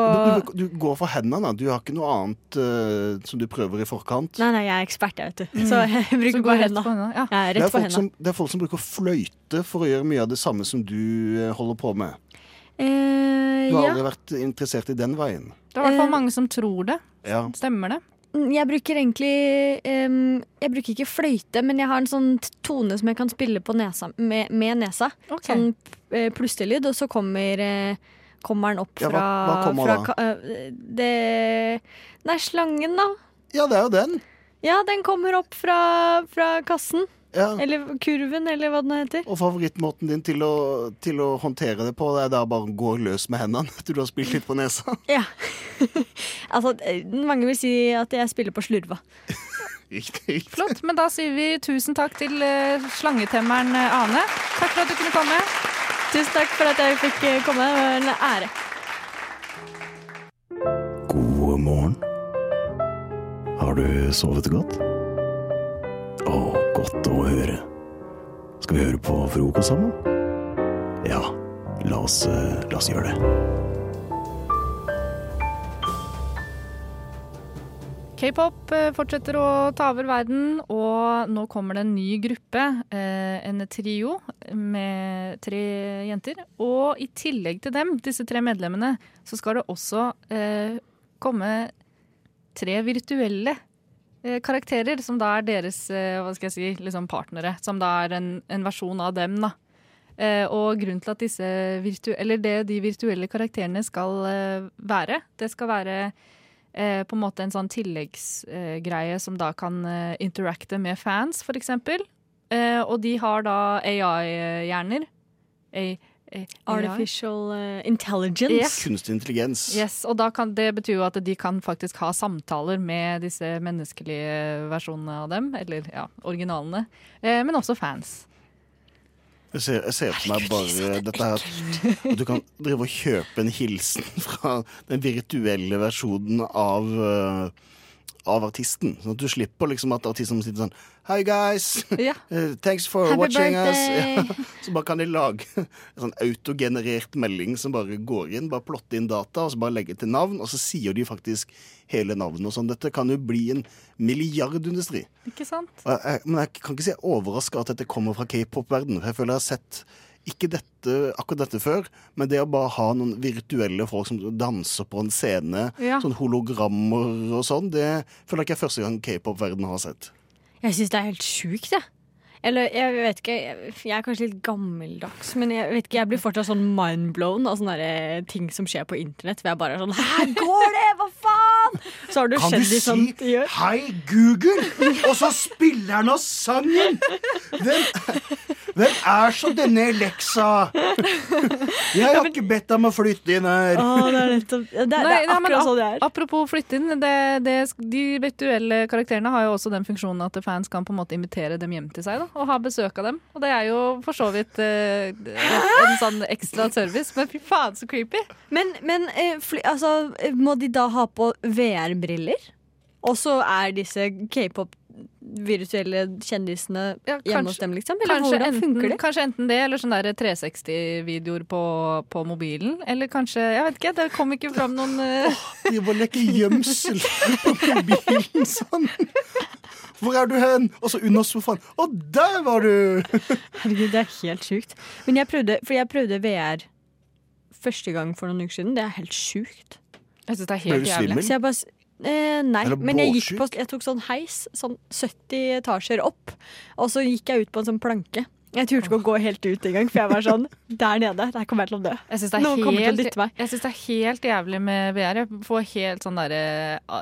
Speaker 16: Du, du, du går for hendene, da. Du har ikke noe annet uh, som du prøver i forkant?
Speaker 15: Nei, nei, jeg er ekspert, jeg, vet du.
Speaker 16: Mm.
Speaker 15: Så jeg bruker bare hendene.
Speaker 14: ja.
Speaker 15: Ja,
Speaker 16: det, er folk som, det er folk som bruker fløyte for å gjøre mye av det samme som du eh, holder på med.
Speaker 15: Eh,
Speaker 16: Du har
Speaker 15: ja.
Speaker 16: aldri vært interessert i den veien?
Speaker 14: Det er i hvert fall
Speaker 15: Eh,
Speaker 14: mange som tror det.
Speaker 16: Ja.
Speaker 14: Stemmer det?
Speaker 15: Mm, Jeg bruker egentlig um, Jeg bruker ikke fløyte, men jeg har en sånn tone som jeg kan spille på nesa, med, med nesa. Sånn plusselyd plustelyd, og så kommer, eh, kommer den opp
Speaker 16: Ja, hva- hva kommer
Speaker 15: fra
Speaker 16: da?
Speaker 15: eh, Det Nei, slangen, da.
Speaker 16: Ja, det er jo den.
Speaker 15: Ja, den kommer opp fra, fra kassen.
Speaker 16: Ja.
Speaker 15: Eller kurven, eller hva den heter.
Speaker 16: Og favorittmåten din til å, til å håndtere det på, det er da bare å gå løs med hendene etter du har spilt litt på nesa.
Speaker 15: Ja. altså, mange vil si at jeg spiller på slurva.
Speaker 16: Riktig.
Speaker 14: Flott. Men da sier vi tusen takk til eh, slangetemmeren eh, Ane. Takk for at du kunne komme.
Speaker 15: Tusen takk for at jeg fikk eh, komme. Det var en ære.
Speaker 16: God morgen. Har du sovet godt? Å, godt å høre. Skal vi høre på frokost sammen? Ja, la oss, eh, la oss gjøre det.
Speaker 14: K-pop eh, fortsetter å ta over verden, og nå kommer det en ny gruppe. eh, En trio med tre jenter. Og i tillegg til dem, disse tre medlemmene, så skal det også komme tre virtuelle karakterer, som da er deres eh, hva skal jeg si, liksom partnere. Som da er en, en versjon av dem, da. Eh, og grunnen til at disse virtu eller det de virtuelle karakterene skal eh, være, det skal være eh, på en måte en sånn tilleggsgreie som da kan eh, interacte med fans. Eh, og de har da AI-hjerner.
Speaker 15: Artificial eh, intelligence.
Speaker 14: Yes.
Speaker 16: Kunstig intelligens.
Speaker 14: Yes, og da kan, det betyr jo at de kan faktisk ha samtaler med disse menneskelige versjonene av dem, eller ja, originalene, eh, men også fans.
Speaker 16: Jeg ser, jeg ser for meg bare dette her at du kan drive og kjøpe en hilsen fra den virtuelle versjonen av, eh, av artisten. Sånn at du slipper liksom at artisten sitter sånn Hi guys!
Speaker 14: Ja.
Speaker 16: Eh, Thanks for
Speaker 14: Happy
Speaker 16: watching us. Ja. Så bare kan de lage en sånn autogenerert melding som bare går inn, bare plotte inn data, og så bare legge til navn, og så sier de faktisk hele navnet og sånn. Dette kan jo bli en milliardindustri.
Speaker 14: Ikke sant?
Speaker 16: Jeg, men jeg kan ikke si jeg er overraska at dette kommer fra k-pop-verdenen. For jeg føler jeg har sett ikke dette, akkurat dette før, men det å bare ha noen virtuelle folk som danser på en scene,
Speaker 15: Ja.
Speaker 16: sånn hologrammer og sånn, det føler jeg ikke er første gang k-pop-verdenen har sett.
Speaker 15: Jeg syns det er helt sjukt, jeg. Eller jeg vet ikke, jeg, jeg er kanskje litt gammeldags, men jeg vet ikke, jeg blir fortsatt sånn mindblown av sånne eh, ting som skjer på internett. Hvor jeg bare er sånn Her går det! Hva faen? Så har du
Speaker 17: Kan du
Speaker 15: si sånn
Speaker 17: si 'Hei, Google', og så spiller han oss sangen? Hvem, hvem er så denne Alexa? Jeg har ikke bedt ham å flytte inn her.
Speaker 15: Det er Det, det er akkurat sånn det er.
Speaker 14: Apropos flytte inn, det, det, de virtuelle karakterene har jo også den funksjonen at fans kan på en måte invitere dem hjem til seg da, og ha besøk av dem. Og det er jo for så vidt eh, en sånn ekstra service, men fy faen så creepy.
Speaker 15: Men, men eh, fly, altså, må de da ha på VR-briller? Og så er disse k-pop virtuelle kjendisene hjemme hos dem, liksom? Eller
Speaker 14: kanskje,
Speaker 15: hvordan funker det?
Speaker 14: kanskje enten det, eller sånne der 360-videoer på, på mobilen. Eller kanskje Jeg vet ikke, det kom ikke fram noen uh...
Speaker 16: De bare leke gjemsel på mobilen sånn. Hvor er du hen? Og så under sofaen. Å, der var du!
Speaker 15: Herregud, det er helt sjukt. Men jeg prøvde, for jeg prøvde VR første gang for noen uker siden. Det er helt sjukt.
Speaker 14: Jeg syns det er
Speaker 16: Ble
Speaker 14: helt
Speaker 16: du
Speaker 14: jævlig.
Speaker 16: svimmel?
Speaker 15: Så jeg bare s- Eh, nei,
Speaker 16: Eller
Speaker 15: men jeg, gikk på, jeg tok sånn heis, sånn 70 etasjer opp, og så gikk jeg ut på en sånn planke. Jeg turte ikke å gå helt ut engang, for jeg var sånn Der nede, der kommer jeg til å dø.
Speaker 14: Jeg syns det, synes det er helt jævlig med VR. Jeg får helt sånn derre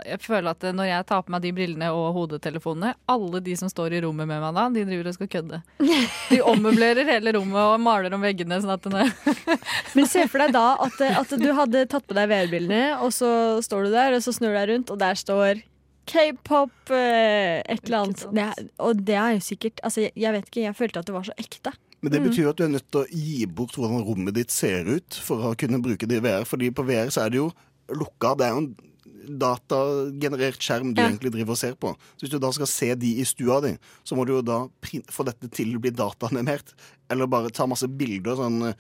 Speaker 14: Jeg føler at når jeg tar på meg de brillene og hodetelefonene, alle de som står i rommet med meg da, de driver og skal kødde. De ommøblerer hele rommet og maler om veggene sånn at den er
Speaker 15: Men se for deg da at, at du hadde tatt på deg VR-brillene, og så står du der, og så snur du deg rundt, og der står K-pop, eh, et eller annet. Det er, og det er jo sikkert Altså, jeg, jeg vet ikke, jeg følte at det var så ekte.
Speaker 16: Men det betyr jo at du er nødt til å gi bort hvordan rommet ditt ser ut for å kunne bruke det i VR. Fordi på VR så er det jo lukka. Det er jo en datagenerert skjerm du
Speaker 15: Ja.
Speaker 16: egentlig driver og ser på. Så hvis du da skal se de i stua di, så må du jo da få dette til å bli dataanimert. Eller bare ta masse bilder, sånn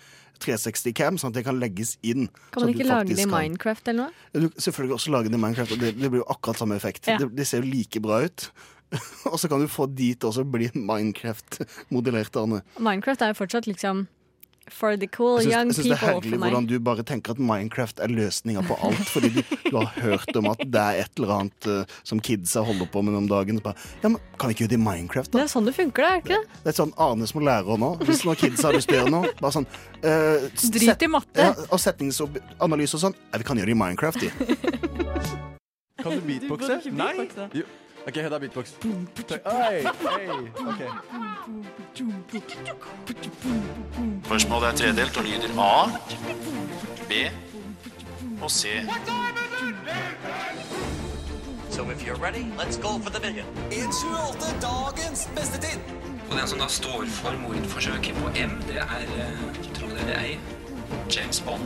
Speaker 16: 360-cam, sånn at det kan legges inn.
Speaker 15: Kan man ikke lage det i Minecraft eller noe?
Speaker 16: Du selvfølgelig også lage det i Minecraft, og det, det blir jo akkurat samme effekt.
Speaker 15: Ja.
Speaker 16: Det, det ser jo like bra ut. og så kan du få dit også bli Minecraft-modellert, Arne.
Speaker 15: Minecraft er jo fortsatt liksom for the cool
Speaker 16: synes,
Speaker 15: young people.
Speaker 16: jeg syns det er herlig hvordan du bare tenker at Minecraft er løsninga på alt. Fordi du, du har hørt om at det er et eller annet uh, som kidsa holder på med om dagen. Så bare, ja, men Kan vi ikke gjøre det i Minecraft, da?
Speaker 15: Det er sånn det funker, det, er ikke det?
Speaker 16: Det er sånn Arne som lærer nå. Hvis noen kidsa har lyst til å gjøre noe, bare sånn uh,
Speaker 14: Drit
Speaker 16: set-
Speaker 14: i matte.
Speaker 16: Ja, og setningsanalyse og sånn. Ja, vi kan gjøre det i Minecraft, de.
Speaker 10: Kan du beatboxe? Nei.
Speaker 18: OK, Hedda beatbox. Oi, oi, ok.
Speaker 19: Spørsmålet er tredelt og lyder A, B og C.
Speaker 20: So if you're ready, let's go for the million. 128, dagens beste tid.
Speaker 21: Og den som da står for mordforsøket på M, det er, tro det eller ei, James Bond.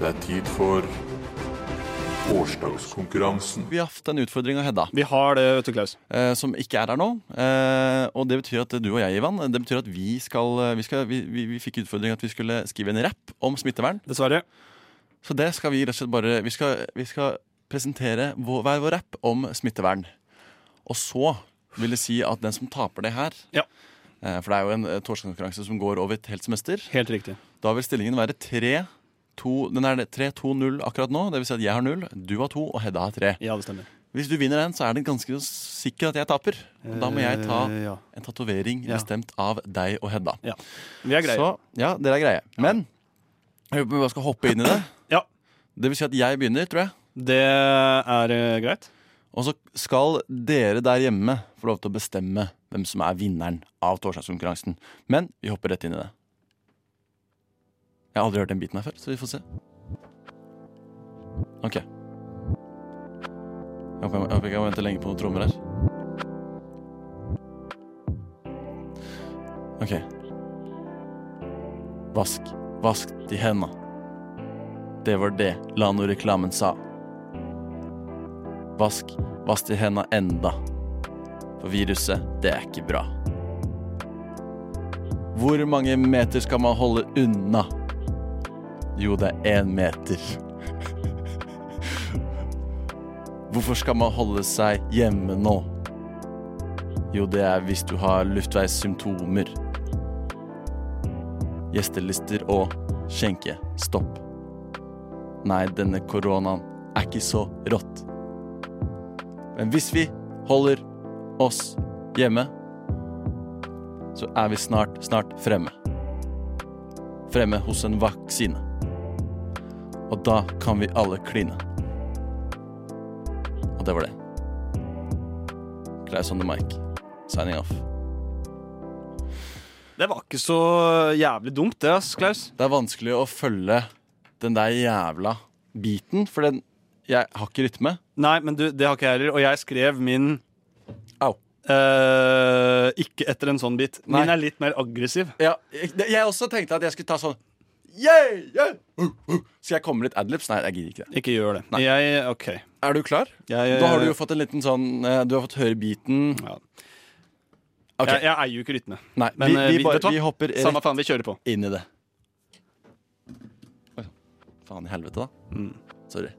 Speaker 22: Det er tid for årsdagskonkurransen.
Speaker 18: Vi har hatt en utfordring av Hedda.
Speaker 1: Vi har det, vet du, Klaus.
Speaker 18: Eh, som ikke er her nå. Eh, og det betyr at du og jeg, Ivan, det betyr at vi skal Vi, skal, vi, vi, vi fikk utfordring at vi skulle skrive en rapp om smittevern.
Speaker 1: Dessverre.
Speaker 18: Så det skal vi rett og slett bare Vi skal, vi skal presentere vår, hver vår rapp om smittevern. Og så vil det si at den som taper det her
Speaker 1: Ja.
Speaker 18: eh, For det er jo en eh, torsdagskonkurranse som går over et helt semester.
Speaker 1: Helt riktig.
Speaker 18: Da vil stillingen være 3-2 Den er 3-2-0 akkurat nå. Det vil si at jeg har null, du har to, og Hedda har tre.
Speaker 1: Ja, det stemmer.
Speaker 18: Hvis du vinner den, så er det ganske sikkert at jeg taper. Og da må jeg ta
Speaker 1: Eh, ja.
Speaker 18: en tatovering
Speaker 1: Ja.
Speaker 18: bestemt av deg og Hedda.
Speaker 1: Ja. Vi er greie.
Speaker 18: Så, ja, dere er greie. Men jeg håper vi bare skal hoppe inn i det.
Speaker 1: Ja.
Speaker 18: Det vil si at jeg begynner, tror jeg.
Speaker 1: Det er eh, greit.
Speaker 18: Og så skal dere der hjemme få lov til å bestemme hvem som er vinneren av torsdagskonkurransen. Men vi hopper rett inn i det. Jeg har aldri hørt den biten her før, så vi får se. OK. Jeg håper jeg, jeg må vente lenge på noen trommer her. OK. Vask, vask de henda. Det var det Lano-reklamen sa. Vask, vask de henda enda. For viruset, det er ikke bra. Hvor mange meter skal man holde unna? Jo, det er én meter. Hvorfor skal man holde seg hjemme nå? Jo, det er hvis du har luftveissymptomer. Gjestelister og skjenkestopp. Nei, denne koronaen er ikke så rått. Men hvis vi holder oss hjemme, så er vi snart, snart fremme. Fremme hos en vaksine. Og da kan vi alle kline. Og det var det. Klaus on the mic. Signing off.
Speaker 1: Det var ikke så jævlig dumt, det, ass, Klaus.
Speaker 18: Det er vanskelig å følge den der jævla biten, for den Jeg har ikke rytme.
Speaker 1: Nei, men du, det har ikke jeg heller. Og jeg skrev min
Speaker 18: Au.
Speaker 1: Eh, ikke etter en sånn bit. Min
Speaker 18: Nei.
Speaker 1: er litt mer aggressiv.
Speaker 18: Ja, jeg, jeg også tenkte at jeg skulle ta sånn yeah, yeah. Uh, uh. Skal jeg komme med litt adlibs? Nei, jeg gidder ikke det.
Speaker 1: Ikke gjør det. Jeg, OK.
Speaker 18: Er du klar?
Speaker 1: Jeg-
Speaker 18: da har du jo fått en liten sånn eh, Du har fått høre biten. Okay.
Speaker 1: Jeg, jeg eier jo ikke rytme.
Speaker 18: Nei,
Speaker 1: Men
Speaker 18: vi,
Speaker 1: vi,
Speaker 18: vi, bare, vi hopper
Speaker 1: Samme faen, vi kjører på.
Speaker 18: inn i det. Oi, faen i helvete, da.
Speaker 1: Mm.
Speaker 18: Sorry.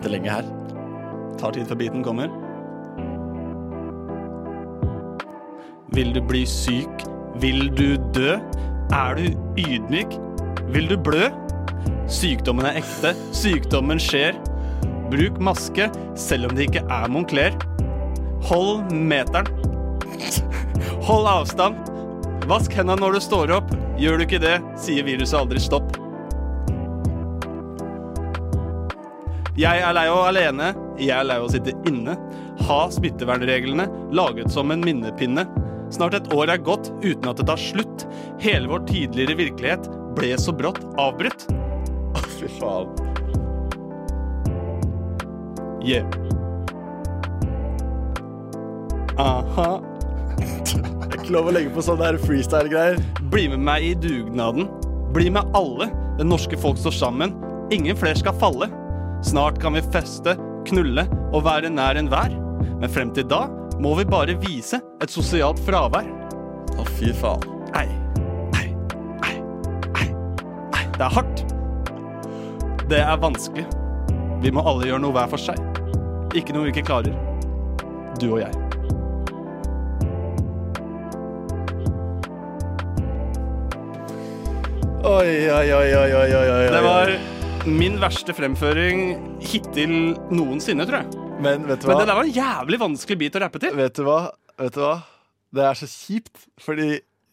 Speaker 18: Venter lenge her.
Speaker 1: Tar tid før biten kommer. Vil du bli syk? Vil du dø? Er du ydmyk? Vil du blø? Sykdommen er ekte, sykdommen skjer. Bruk maske selv om det ikke er Moncler. Hold meteren. Hold avstand. Vask hendene når du står opp. Gjør du ikke det, sier viruset aldri stopp. Jeg er lei av alene, jeg er lei av å sitte inne. Ha smittevernreglene laget som en minnepinne. Snart et år er gått uten at det tar slutt. Hele vår tidligere virkelighet ble så brått avbrutt.
Speaker 18: Å, fy faen.
Speaker 1: Yeah. Aha.
Speaker 18: Det er ikke lov å legge på sånne freestyle-greier.
Speaker 1: Bli med meg i dugnaden. Bli med alle. Det norske folk står sammen. Ingen flere skal falle. Snart kan vi feste, knulle og være nær enhver. Men frem til da må vi bare vise et sosialt fravær.
Speaker 18: Å, fy faen.
Speaker 1: Ei, ei, ei, ei, ei. Det er hardt. Det er vanskelig. Vi må alle gjøre noe hver for seg. Ikke noe vi ikke klarer. Du og jeg.
Speaker 18: Oi, oi, oi, oi, oi, oi, oi.
Speaker 1: Det var min verste fremføring hittil noensinne, tror jeg.
Speaker 18: Men vet du hva?
Speaker 1: Men det der var en jævlig vanskelig bit å rappe til.
Speaker 18: Vet du hva? vet du hva? Det er så kjipt, fordi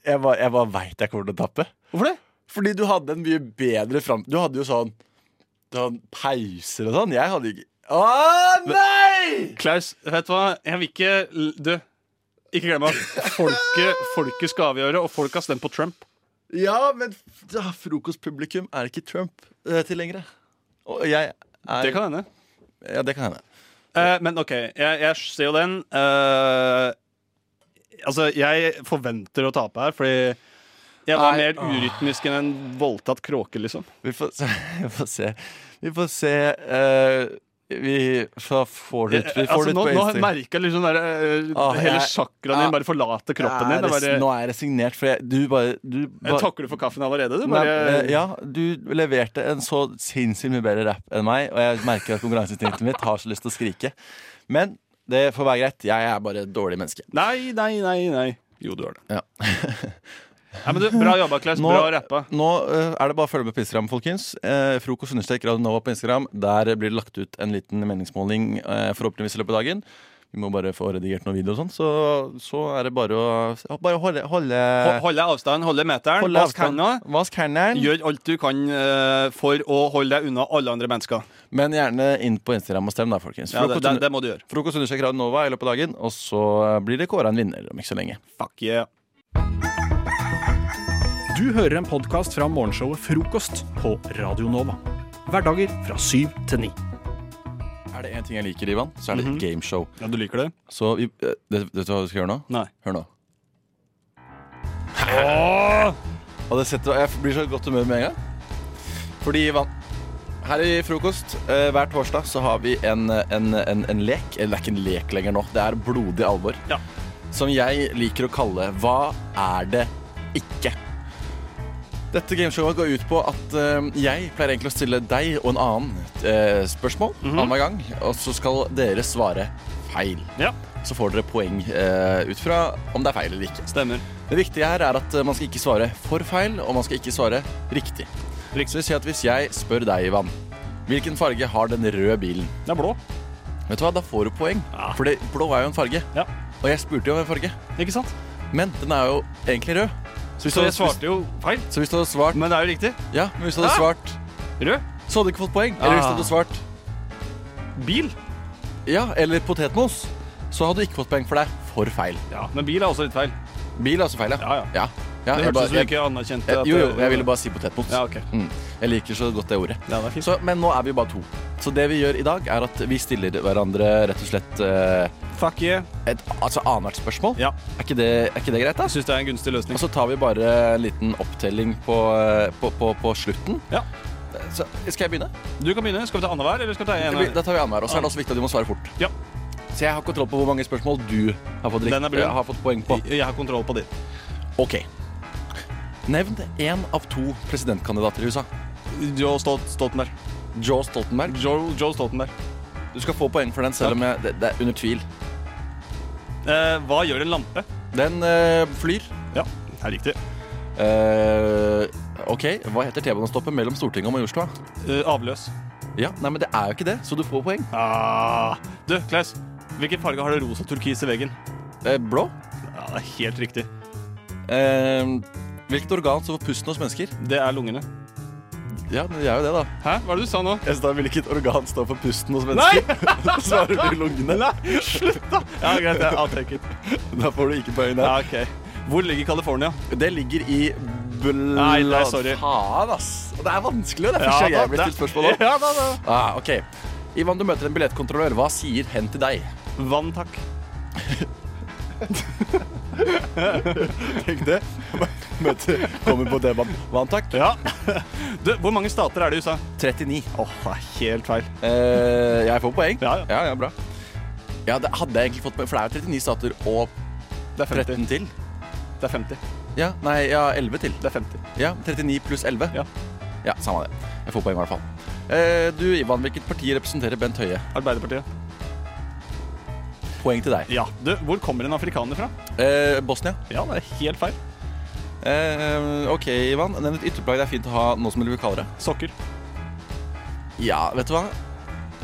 Speaker 18: jeg bare, jeg bare veit jeg kommer til å tappe.
Speaker 1: Hvorfor det?
Speaker 18: Fordi du hadde en mye bedre fram... Du hadde jo sånn, sånn pauser og sånn. Jeg hadde ikke Å, nei!
Speaker 1: Klaus, vet du hva? Jeg vil ikke Du, ikke glem at folket, folket skal avgjøre, og folk har stemt på Trump.
Speaker 18: Ja, men ja, frokostpublikum er ikke Trump eh. Og jeg er
Speaker 1: Det kan hende.
Speaker 18: Ja, det kan hende.
Speaker 1: Uh, men OK, jeg, jeg ser jo den. Uh, altså, jeg forventer å tape her, fordi jeg var mer urytmisk enn en voldtatt kråke, liksom.
Speaker 18: Vi får se. Vi får se. Vi får se eh, Vi får det ut. Vi får
Speaker 1: altså,
Speaker 18: det ut
Speaker 1: nå,
Speaker 18: på
Speaker 1: nå merker jeg liksom der, eh,
Speaker 18: Ah,
Speaker 1: hele chakraen din
Speaker 18: ah,
Speaker 1: bare forlater kroppen din. Bare,
Speaker 18: Nå er jeg resignert, for jeg, du bare du bare,
Speaker 1: Takker du for kaffen allerede? Du
Speaker 18: Nei,
Speaker 1: bare,
Speaker 18: eh, ja, du leverte en så sinnssykt mye bedre rap enn meg, og jeg merker at konkurranseinstinktet mitt har så lyst til å skrike. Men det får være greit. Jeg er bare et dårlig menneske.
Speaker 1: Nei, nei, nei. nei Jo, du er det.
Speaker 18: Ja.
Speaker 1: Nei, men du, Bra jobba, Klaus.
Speaker 18: Nå,
Speaker 1: Bra rappa.
Speaker 18: nå uh, er det bare å følge med på Instagram, folkens. Uh, frokost understrek Radio Nova på Instagram. Der blir det lagt ut en liten meningsmåling uh, forhåpentligvis i løpet av dagen. Vi må bare få redigert noen videoer og sånn, så, så er det bare å bare holde, holde
Speaker 1: Holde avstand, holde meteren.
Speaker 18: Holde
Speaker 1: Vask hendene. Gjør alt du kan uh, for å holde deg unna alle andre mennesker.
Speaker 18: Men gjerne inn på Instagram og stem, da, folkens.
Speaker 1: Ja, det, det, det må du gjøre.
Speaker 18: Frokost understrek Radio Nova i løpet av dagen, og så blir det kåra en vinner om ikke så lenge.
Speaker 1: Fuck yeah.
Speaker 23: Du hører en podkast fra morgenshowet Frokost på Radio Nova. Hverdager fra syv til ni.
Speaker 18: Er det én ting jeg liker, Ivan, så er det
Speaker 1: Mhm.
Speaker 18: gameshow.
Speaker 1: Ja, du liker det?
Speaker 18: Så vi, eh, vet, vet du hva du skal gjøre nå?
Speaker 1: Nei.
Speaker 18: Hør nå. Og det setter, jeg blir så i godt humør med en gang. Fordi, Ivan, her i frokost eh, hver torsdag så har vi en, en, en, en lek. Eller det er ikke en lek lenger nå, det er blodig alvor. Ja. Som jeg liker å kalle Hva er det ikke? Dette gameshowet går ut på at uh, jeg pleier egentlig å stille deg og en annen uh, spørsmål annenhver gang, og så skal dere svare feil. Så får dere poeng uh, ut fra om det er feil eller ikke.
Speaker 1: Stemmer.
Speaker 18: Det viktige her er at man skal ikke svare for feil, og man skal ikke svare riktig. Så det sier si at hvis jeg spør deg, Ivan, hvilken farge har den røde bilen?
Speaker 1: Det er blå.
Speaker 18: Vet du hva, da får du poeng. For blå er jo en farge. Og jeg spurte jo om en farge.
Speaker 1: Ikke sant?
Speaker 18: Men den er jo egentlig rød.
Speaker 1: Så
Speaker 18: du
Speaker 1: jeg svarte jo feil.
Speaker 18: Så hvis du hadde svart
Speaker 1: Men det er jo riktig.
Speaker 18: Ja, men hvis du hadde
Speaker 1: ja.
Speaker 18: svart
Speaker 1: Rød,
Speaker 18: så hadde du ikke fått poeng. Eller hvis du
Speaker 1: Ah.
Speaker 18: hadde svart
Speaker 1: bil.
Speaker 18: Ja, eller potetmos, så hadde du ikke fått poeng, for det for feil.
Speaker 1: Ja, Men bil er også litt feil.
Speaker 18: Bil er også feil, ja.
Speaker 1: Ja, ja.
Speaker 18: Ja,
Speaker 1: Det
Speaker 18: jeg
Speaker 1: hørtes ut som du ikke anerkjente
Speaker 18: jeg, Jo, jo, jeg ville bare si potetmos.
Speaker 1: Ja, okay.
Speaker 18: mm. Jeg liker så godt det ordet.
Speaker 1: Ja, det.
Speaker 18: Så, men nå er vi bare to. Så det vi gjør i dag, er at vi stiller hverandre rett og slett uh,
Speaker 1: Fuck yeah.
Speaker 18: et altså annethvert spørsmål.
Speaker 1: Ja.
Speaker 18: Er, ikke det, er ikke det greit, da?
Speaker 1: Syns det er en gunstig løsning.
Speaker 18: Og så tar vi bare en liten opptelling på, eh, på, på, på slutten.
Speaker 1: Ja.
Speaker 18: Så, skal jeg begynne?
Speaker 1: Du kan begynne. Skal vi ta annenhver, eller skal vi ta en?
Speaker 18: da tar vi annenhver. Og så er det også viktig at du må svare fort.
Speaker 1: Ja.
Speaker 18: Så jeg har kontroll på hvor mange spørsmål du har fått, har fått poeng på.
Speaker 1: Jeg har kontroll på ditt.
Speaker 18: Ok. Nevn én av to presidentkandidater i USA.
Speaker 1: Joe Stol Stoltenberg.
Speaker 18: Joe Stoltenberg.
Speaker 1: Joe, Joe Stoltenberg.
Speaker 18: Du skal få poeng for den, selv om jeg, det, det er under tvil.
Speaker 1: Eh, hva gjør en lampe?
Speaker 18: Den eh, flyr.
Speaker 1: Ja, det er riktig.
Speaker 18: Eh, OK, hva heter T-banestoppet mellom Stortinget og Majorstua?
Speaker 1: Eh, avløs.
Speaker 18: Ja, nei, men det er jo ikke det, så du får poeng.
Speaker 1: Ah. Du, Klaus. Hvilken farge har det rosa turkis i veggen?
Speaker 18: Eh, blå.
Speaker 1: Ja, det er helt riktig.
Speaker 18: Eh, hvilket organ står for pusten hos mennesker?
Speaker 1: Det er lungene.
Speaker 18: Ja, men det er jo det, da.
Speaker 1: Hæ? Hva er det du sa nå?
Speaker 18: Jeg sa hvilket organ står for pusten hos mennesker. Nei! svarer du lungene.
Speaker 1: Nei, slutt, da! Ja, greit. jeg- I'll take it.
Speaker 18: Da får du ikke poeng der.
Speaker 1: Ja, ok. Hvor ligger California?
Speaker 18: Det ligger i bl...
Speaker 1: Nei, nei, sorry.
Speaker 18: Faen, ass. Det er vanskelig, det er
Speaker 1: Ja, da,
Speaker 18: jeg blir stilt spørsmål om.
Speaker 1: Ja, da, da.
Speaker 18: Ah, ok. Ivan, du møter en billettkontrollør. Hva sier hen til deg?
Speaker 1: Vann, takk.
Speaker 18: Tenk det. Møter, kommer på D-banen. Vann, takk.
Speaker 1: Ja. Du, hvor mange stater er det i USA?
Speaker 18: 39.
Speaker 1: Åh, det er helt feil.
Speaker 18: Eh, jeg får poeng.
Speaker 1: Ja, ja.
Speaker 18: ja, bra. Ja, det hadde jeg egentlig fått poeng, for det er jo 39 stater og
Speaker 1: Det er 50.
Speaker 18: 13 til.
Speaker 1: Det er 50.
Speaker 18: Ja, nei, ja, 11 til.
Speaker 1: Det er 50.
Speaker 18: Ja, 39 pluss 11.
Speaker 1: Ja.
Speaker 18: ja, samme det. Jeg får poeng i hvert fall. Eh, du, Ivan, hvilket parti representerer Bent Høie?
Speaker 1: Arbeiderpartiet.
Speaker 18: Poeng til deg.
Speaker 1: Ja. Du, hvor kommer en afrikaner fra?
Speaker 18: Eh, Bosnia.
Speaker 1: Ja, det er helt feil.
Speaker 18: Eh, OK, Ivan. Nevn et ytterplagg det er fint å ha nå som du vil kalle det.
Speaker 1: Sokker.
Speaker 18: Ja, vet du hva?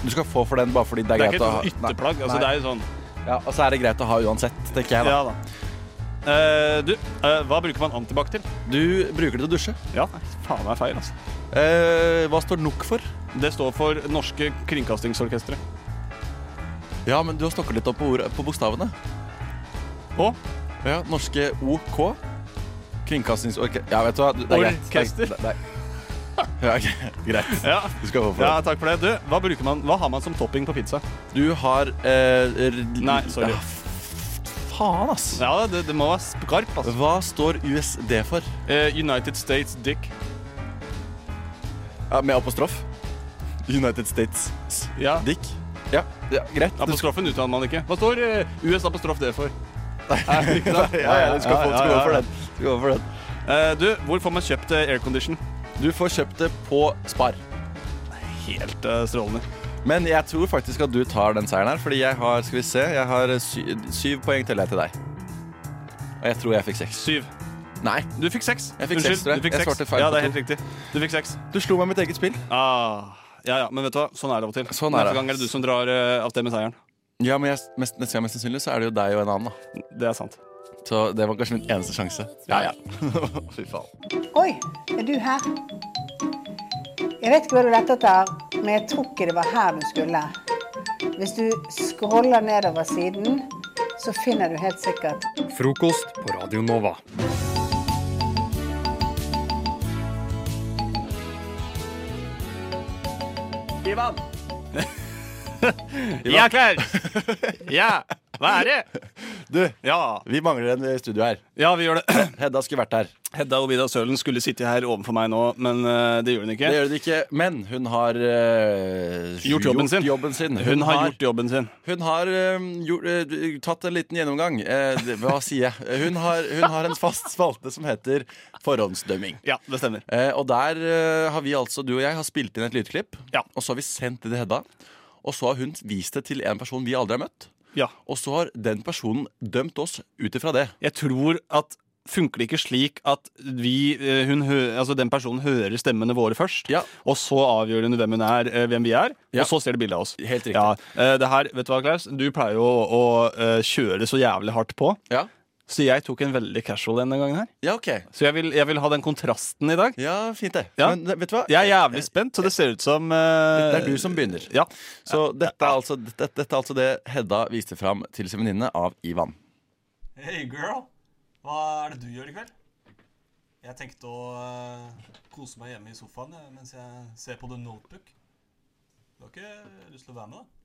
Speaker 18: Du skal få for den bare fordi det
Speaker 1: Det
Speaker 18: er
Speaker 1: er
Speaker 18: greit
Speaker 1: ikke
Speaker 18: å ha
Speaker 1: et ytterplagg. Altså, det er jo sånn
Speaker 18: Ja, Og så er det greit å ha uansett, tenker jeg. da.
Speaker 1: Ja da. Eh, du, eh, hva bruker man antibac til?
Speaker 18: Du bruker det til å dusje.
Speaker 1: Ja, nei, faen meg feil, altså.
Speaker 18: Eh, hva står NOK for?
Speaker 1: Det står for Norske Kringkastingsorkestre.
Speaker 18: Ja, men du har stokket litt opp på, ord, på bokstavene.
Speaker 1: Å?
Speaker 18: Ja, norske OK. Kringkastingsorkester Ja, vet du hva. Det er greit.
Speaker 1: Orkester.
Speaker 18: Det er- det er- Ja, greit.
Speaker 1: Ja.
Speaker 18: Du skal få for
Speaker 1: ja, takk for det. Du, hva, bruker man, hva har man som topping på pizza?
Speaker 18: Du har eh,
Speaker 1: Nei, sorry.
Speaker 18: Ja, faen, ass.
Speaker 1: Ja, det, det må være skarp, altså.
Speaker 18: Hva står USD for?
Speaker 1: Eh, United States Dick.
Speaker 18: Ja, med apostrof? United States
Speaker 1: Ja.
Speaker 18: Dick? Ja, ja greit.
Speaker 1: Apostrofen uttaler man ikke. Hva står eh, US apostrof D for? Det ikke det?
Speaker 18: Ja, ja, du skal få- skal gå for den. Skal gå for den.
Speaker 1: Eh, du, hvor får man kjøpt eh, aircondition?
Speaker 18: Du får kjøpt det på Spar.
Speaker 1: Helt eh, strålende.
Speaker 18: Men jeg tror faktisk at du tar den seieren her, fordi jeg har skal vi se, jeg har sy syv poeng til jeg til deg. Og jeg tror jeg fikk seks.
Speaker 1: Syv.
Speaker 18: Nei.
Speaker 1: Du fikk seks.
Speaker 18: Jeg fikk seks, tror jeg.
Speaker 1: Du fikk
Speaker 18: Jeg
Speaker 1: seks.
Speaker 18: svarte feil
Speaker 1: Ja,
Speaker 18: på
Speaker 1: det er helt riktig. Du fikk seks.
Speaker 18: Du slo meg i mitt eget spill.
Speaker 1: Ah, ja, ja, men vet du hva? Sånn er det av og til.
Speaker 18: Sånn er
Speaker 1: Neste gang er det du som drar uh, av sted med seieren.
Speaker 18: Ja, men jeg, mest, neste gang mest sannsynlig så er det jo deg og en annen, da.
Speaker 1: Det er sant.
Speaker 18: Så det var kanskje min eneste sjanse. Ja, ja. Fy faen.
Speaker 24: Oi, er du her? Jeg vet ikke hva du lette etter, men jeg tror ikke det var her du skulle. Hvis du scroller nedover siden, så finner du helt sikkert
Speaker 23: Frokost på Radio Nova.
Speaker 1: Ivan! Er klar! Ja! Hva er det?
Speaker 18: Du,
Speaker 1: Ja.
Speaker 18: vi mangler en i studio her.
Speaker 1: Ja, vi gjør det.
Speaker 18: Hedda skulle vært her.
Speaker 1: Hedda og Vidar Sølen skulle sitte her overfor meg nå, men uh, det gjør hun ikke.
Speaker 18: Det gjør hun ikke, men hun har uh,
Speaker 1: Gjort jobben sin.
Speaker 18: jobben sin.
Speaker 1: Hun har gjort jobben sin.
Speaker 18: Hun har eh, gjort, uh, tatt en liten gjennomgang. Eh, det- hva sier jeg? Hun har, hun har en fast spalte som heter forhåndsdømming.
Speaker 1: Ja, det stemmer.
Speaker 18: Eh, og der eh, har vi altså, du og jeg, har spilt inn et lydklipp.
Speaker 1: Ja.
Speaker 18: Og så har vi sendt det til Hedda. Og så har hun vist det til en person vi aldri har møtt.
Speaker 1: Ja.
Speaker 18: Og så har den personen dømt oss ut ifra det.
Speaker 1: Jeg tror at Funker det ikke slik at vi, eh, hun altså den personen hører stemmene våre først,
Speaker 18: Ja.
Speaker 1: og så avgjør hun hvem hun er, eh, hvem vi er,
Speaker 18: Ja.
Speaker 1: og så ser de bilde av oss?
Speaker 18: Helt riktig.
Speaker 1: Ja, eh, det her, vet Du hva, Klaus? Du pleier jo å, å kjøre så jævlig hardt på.
Speaker 18: Ja.
Speaker 1: Så jeg tok en veldig casual en denne gangen her.
Speaker 18: Ja, ok.
Speaker 1: Så jeg vil, jeg vil ha den kontrasten i dag.
Speaker 18: Ja, fint det.
Speaker 1: Ja.
Speaker 18: Men vet du hva?
Speaker 1: Jeg er jævlig spent, så det ser ut som eh,
Speaker 18: Det er du som begynner.
Speaker 1: Ja.
Speaker 18: Så dette er, altså, dette, dette er altså det Hedda viste fram til sin venninne av Ivan.
Speaker 10: Hey girl, hva er det du gjør i kveld? Jeg tenkte å eh, kose meg hjemme i sofaen jeg, mens jeg ser på The Notebook. Du har ikke lyst til å være med, da?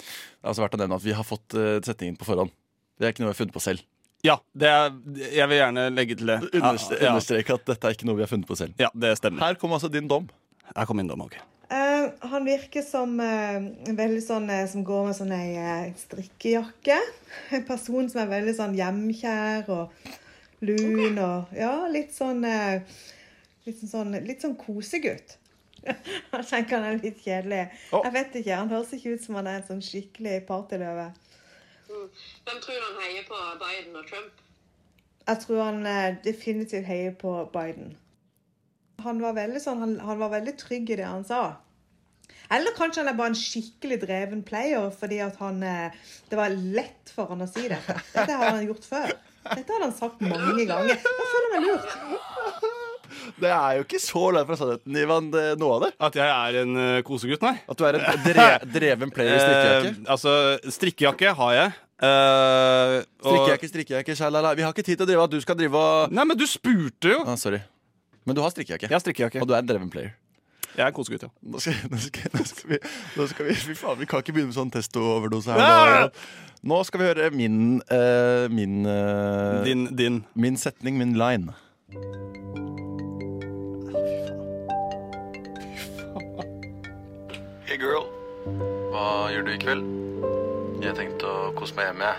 Speaker 18: Det er altså verdt å nevne at vi har fått uh, setningen på forhånd. Det er ikke noe vi har funnet på selv.
Speaker 1: Ja, det er, jeg vil gjerne legge til det.
Speaker 18: Understre
Speaker 1: Ja.
Speaker 18: Understreke at dette er ikke noe vi har funnet på selv.
Speaker 1: Ja, det stemmer.
Speaker 18: Her kom altså din dom.
Speaker 1: Her kom min dom, ok.
Speaker 25: uh, han virker som uh, en veldig sånn uh, som går med sånn ei eh, strikkejakke. En person som er veldig sånn hjemkjær og lun og Ja, litt sånn eh, Litt sånn, litt sånn kosegutt. Jeg tenker han er litt kjedelig. Jeg vet ikke, Han høres ikke ut som han er en sånn skikkelig partyløve.
Speaker 26: Hvem tror han heier på, Biden og Trump?
Speaker 25: Jeg tror han eh, definitivt heier på Biden. Han var veldig sånn, han, han var veldig trygg i det han sa. Eller kanskje han er bare en skikkelig dreven player fordi han eh, Det var lett for han å si det. Dette har han gjort før. Dette har han sagt mange ganger. Da føler jeg meg lurt.
Speaker 18: Det er jo ikke så langt fra sannheten, Ivan, det, noe av det.
Speaker 1: At jeg er en uh, kosegutt, nei.
Speaker 18: At du er en dre dreven player i strikkejakke.
Speaker 1: Eh, altså, strikkejakke har jeg. Eh, og-
Speaker 18: Strikkejakke, strikkejakke, sjalala. Vi har ikke tid til å drive at du skal drive og
Speaker 1: Nei, men du spurte jo!
Speaker 18: ah, Sorry. Men du har strikkejakke.
Speaker 1: Jeg har strikkejakke.
Speaker 18: Og du er en dreven player.
Speaker 1: Jeg er en kosegutt, ja.
Speaker 18: Nå skal, nå, skal, nå, skal vi, nå skal vi Fy faen, vi kan ikke begynne med sånn testo-overdose her. Nå. nå skal vi høre min uh, Min uh,
Speaker 1: Din, din.
Speaker 18: Min setning, min line.
Speaker 27: Hva gjør du i kveld? Jeg tenkte å kose meg hjemme.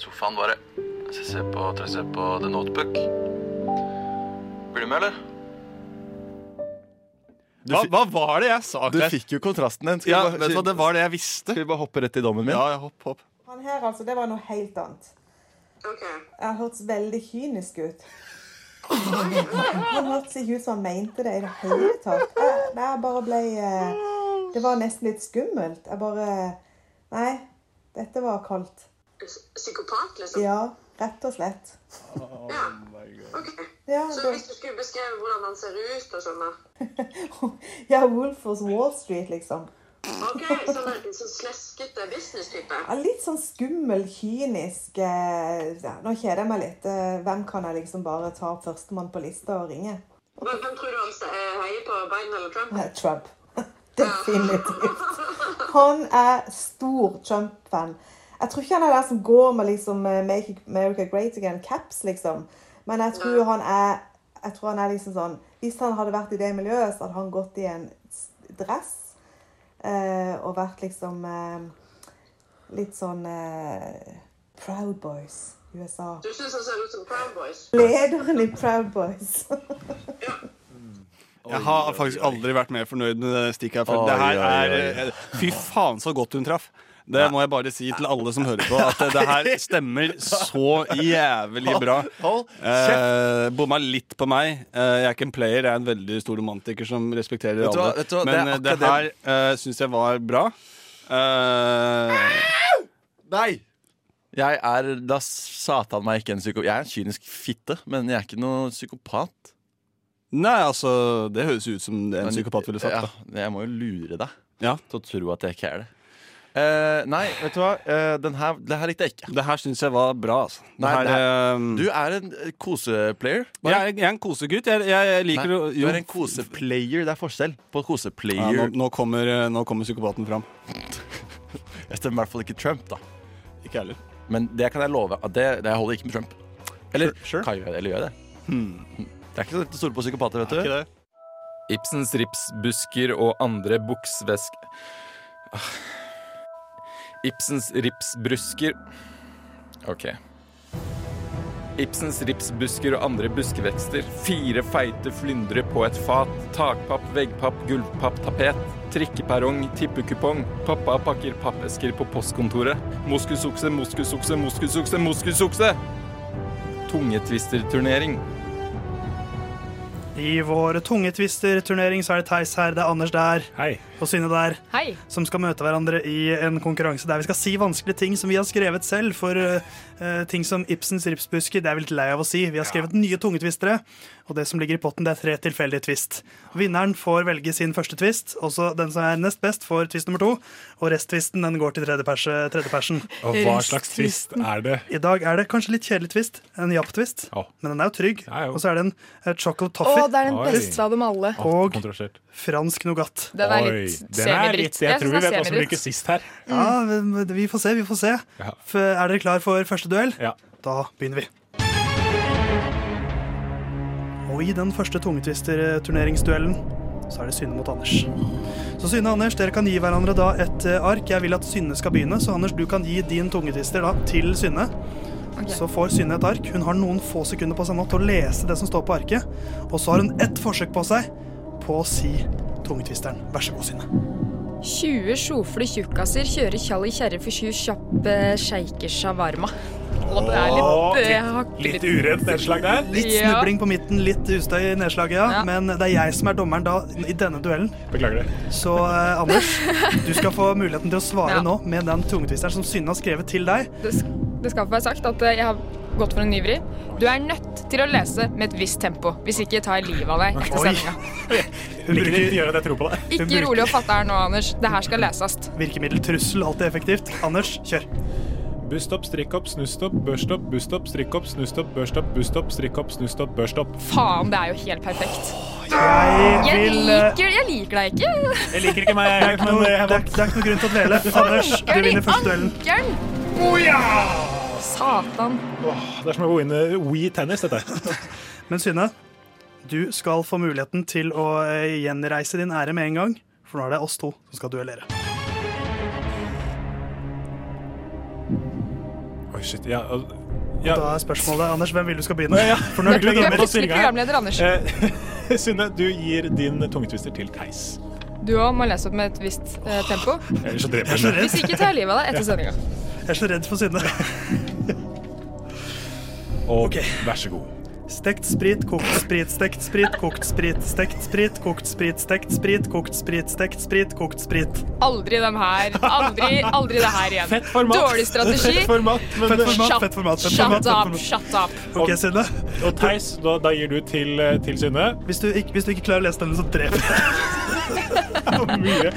Speaker 27: Sofaen bare. Jeg skal se på, jeg ser på The Notebook. Blir du med, eller?
Speaker 1: Hva, hva var det jeg sa?
Speaker 18: Du fikk jo kontrasten din.
Speaker 1: Ja,
Speaker 18: bare-
Speaker 1: vet du hva, det var det jeg visste.
Speaker 18: Skal vi bare hoppe rett i dommen min?
Speaker 1: Ja, ja, hopp, hopp.
Speaker 25: Han her, altså, det var noe helt annet. Jeg hørtes veldig kynisk ut. Han hørtes ikke ut som han mente det i det hele tatt. Jeg, jeg bare ble eh, Det var nesten litt skummelt. Jeg bare Nei. Dette var kaldt.
Speaker 26: Psykopat, liksom?
Speaker 25: Ja, rett og slett.
Speaker 26: Ja. Ok.
Speaker 25: Ja,
Speaker 26: Så
Speaker 25: det-
Speaker 26: hvis du skulle beskrevet hvordan han ser ut og sånn, da?
Speaker 25: Ja, Wolfers Wall Street, liksom.
Speaker 26: Ok, sånn der, sånn sleskete business-type?
Speaker 25: Ja, litt sånn skummel, kynisk eh, ja, Nå kjeder jeg meg litt. Eh, Hvem kan jeg liksom bare ta førstemann på lista og ringe?
Speaker 26: Hvem tror du han eh, heier på? Biden eller Trump?
Speaker 25: Trump. Definitivt. Han er stor Trump-fan. Jeg tror ikke han er der som går med liksom eh, 'Make America Great Again'-caps, liksom. Men jeg tror han er jeg tror han er liksom sånn Hvis han hadde vært i det miljøet, så hadde han gått i en dress eh, og vært liksom eh, litt sånn eh, Proud Boys USA.
Speaker 26: Du syns han ser ut som Proud Boys?
Speaker 25: Lederen i Proud Boys.
Speaker 1: Jeg har faktisk aldri vært mer fornøyd med det stikket her. For det her er eh, Fy faen, så godt hun traff. Det må jeg bare si til alle som hører på, at det her stemmer så jævlig bra. Eh, bomma litt på meg. Eh, jeg er ikke en player, jeg er en veldig stor romantiker som respekterer
Speaker 18: Vet hva,
Speaker 1: alle.
Speaker 18: vet hva,
Speaker 1: Men eh, det, her eh, syns jeg var bra. Eh,
Speaker 18: Nei! Jeg er da satan meg ikke en psykopat. Jeg er en kynisk fitte, men jeg er ikke noen psykopat.
Speaker 1: Nei, altså Det høres ut som det en
Speaker 18: Men-
Speaker 1: psykopat ville sagt.
Speaker 18: Ja,
Speaker 1: da.
Speaker 18: jeg må jo lure deg
Speaker 1: Ja.
Speaker 18: til å tro at jeg ikke er det. Uh, nei, vet du hva? Uh, den her, det her likte jeg ikke.
Speaker 1: Det her syns jeg var bra. Altså.
Speaker 18: Nei,
Speaker 1: her,
Speaker 18: her-
Speaker 1: eh,
Speaker 18: du er en koseplayer.
Speaker 1: jeg, er- jeg er en kosegutt. Jeg, jeg, jeg liker
Speaker 18: Nei, du er en koseplayer. Det er forskjell på
Speaker 1: ja,
Speaker 18: koseplayer.
Speaker 1: nå, nå, kommer, nå kommer psykopaten fram.
Speaker 18: Jeg stemmer i hvert fall ikke Trump, da.
Speaker 1: Ikke heller.
Speaker 18: Men det kan jeg love. At det, det holder ikke med Trump. Eller
Speaker 1: Sure.
Speaker 18: kan jeg, eller gjør jeg det?
Speaker 1: Hmm.
Speaker 18: Det er ikke så lett å stole på psykopater, vet du.
Speaker 1: Ikke det?
Speaker 28: Ibsens ripsbusker og andre buksvesk... Ah. Ibsens ripsbrusker OK. Ibsens ripsbusker og andre buskevekster. Fire feite flyndre på et fat. Takpapp, veggpapp, gulvpapp, tapet. Trikkeperrong, tippekupong. Pappa pakker pappesker på postkontoret. Moskusokse, moskusokse, moskusokse, moskusokse! Tungetvisterturnering.
Speaker 4: I vår tungetvister-turnering så er det Theis her, det er Anders der og Synne der.
Speaker 14: Hei.
Speaker 4: Som skal møte hverandre i en konkurranse der vi skal si vanskelige ting som vi har skrevet selv. For uh, ting som Ibsens ripsbusker, det er vi litt lei av å si. Vi har skrevet nye tungetvistere, og det som ligger i potten, det er tre tilfeldige twist. Vinneren får velge sin første twist, også den som er nest best, får twist nummer to. Og resttvisten den går til tredjeperse- tredjepersen.
Speaker 23: Og hva slags twist er det?
Speaker 4: I dag er det kanskje litt kjedelig twist. En japp-twist. Men den er jo trygg. Og så er det en eh, chocolate
Speaker 2: Å,
Speaker 4: oh,
Speaker 2: det er den beste av dem alle.
Speaker 4: Og fransk nougat.
Speaker 2: Den er litt
Speaker 23: den er litt, jeg tror vi vet hva som ryker sist her.
Speaker 4: Ja, vi- får se, vi får se. Er dere klar for første duell?
Speaker 23: Ja.
Speaker 4: Da begynner vi. Og i den første tungetvister-turneringsduellen så er det Synne mot Anders. Så Synne og Anders, dere kan gi hverandre da et eh, ark. Jeg vil at Synne skal begynne, så Anders, du kan gi din tungetvister da til Synne. Så får Synne et ark. Hun har noen få sekunder på seg nå til å lese det som står på arket. Og så har hun ett forsøk på seg på å si tungetvisteren. Vær så god, Synne.
Speaker 29: 20 sjofle tjukkaser kjører Tjalli i kjerre for sju kjappe sjeiker shawarma. Og det er litt, det
Speaker 23: litt- litt urent nedslag der.
Speaker 4: Litt snubling på midten, litt ustøy i nedslaget, ja.
Speaker 29: Ja.
Speaker 4: Men det er jeg som er dommeren da i denne duellen.
Speaker 23: Beklager det.
Speaker 4: Så eh, Anders, du skal få muligheten til å svare
Speaker 29: Ja.
Speaker 4: nå med den tungetvisteren som Synne har skrevet til deg.
Speaker 29: Det, det skal få være sagt at eh, jeg har gått for en nyvri. Du er nødt til å lese med et visst tempo. Hvis ikke tar jeg livet av deg etter sendinga.
Speaker 23: Hun bruker ikke gjøre at jeg tror på det.
Speaker 29: Ikke rolig og fatte her nå, Anders. Det her skal leses.
Speaker 4: Virkemiddeltrussel, alltid effektivt. Anders, kjør.
Speaker 23: Busstopp, strikkopp, snusstopp, børstopp, busstopp, strikkopp, snusstopp, børstopp, busstopp, strikkopp, snusstopp, børstopp.
Speaker 29: Faen, det er jo helt perfekt.
Speaker 4: Jeg
Speaker 29: Jeg
Speaker 4: vil eh,
Speaker 29: liker, jeg liker deg ikke.
Speaker 23: Jeg liker ikke meg,
Speaker 4: det er ikke, noe, det, er, det er ikke noe grunn til å dvele. Anders, du vinner første duellen.
Speaker 29: ankeren!
Speaker 23: Oh, ja!
Speaker 29: Satan.
Speaker 23: Det er som å gå inn i Wii tennis, dette.
Speaker 4: Men Synne, du skal få muligheten til å eh, gjenreise din ære med en gang. For nå er det oss to som skal duellere.
Speaker 23: Oi, shit. Ja, ja.
Speaker 4: Da er spørsmålet, Anders, hvem vil du skal begynne?
Speaker 23: Ja, ja.
Speaker 4: For nå er du
Speaker 29: programleder, Anders.
Speaker 23: Eh, Synne, du gir din tungetwister til Theis.
Speaker 29: Du òg må lese opp med et visst eh, tempo.
Speaker 23: Ellers så
Speaker 4: Jeg er så redd.
Speaker 29: Hvis ikke tar jeg livet av deg etter sendinga.
Speaker 4: Jeg er så redd for Synne.
Speaker 23: Og vær så god.
Speaker 4: Stekt sprit, kokt sprit, stekt sprit, kokt sprit, stekt sprit, kokt sprit, stekt sprit, kokt sprit, stekt sprit, kokt sprit.
Speaker 29: Aldri dem her. Aldri, aldri det her igjen.
Speaker 30: Fett format.
Speaker 29: Dårlig strategi.
Speaker 30: Fett format, men-
Speaker 4: Fett format,
Speaker 29: Shut-
Speaker 4: fett format, fett format, fett
Speaker 29: up, shut up.
Speaker 4: Ok, Synne.
Speaker 30: Og Theis, da, da gir du til, eh, til Synne.
Speaker 4: Hvis hvis du ikke klarer å lese denne, så dreper jeg.
Speaker 30: deg.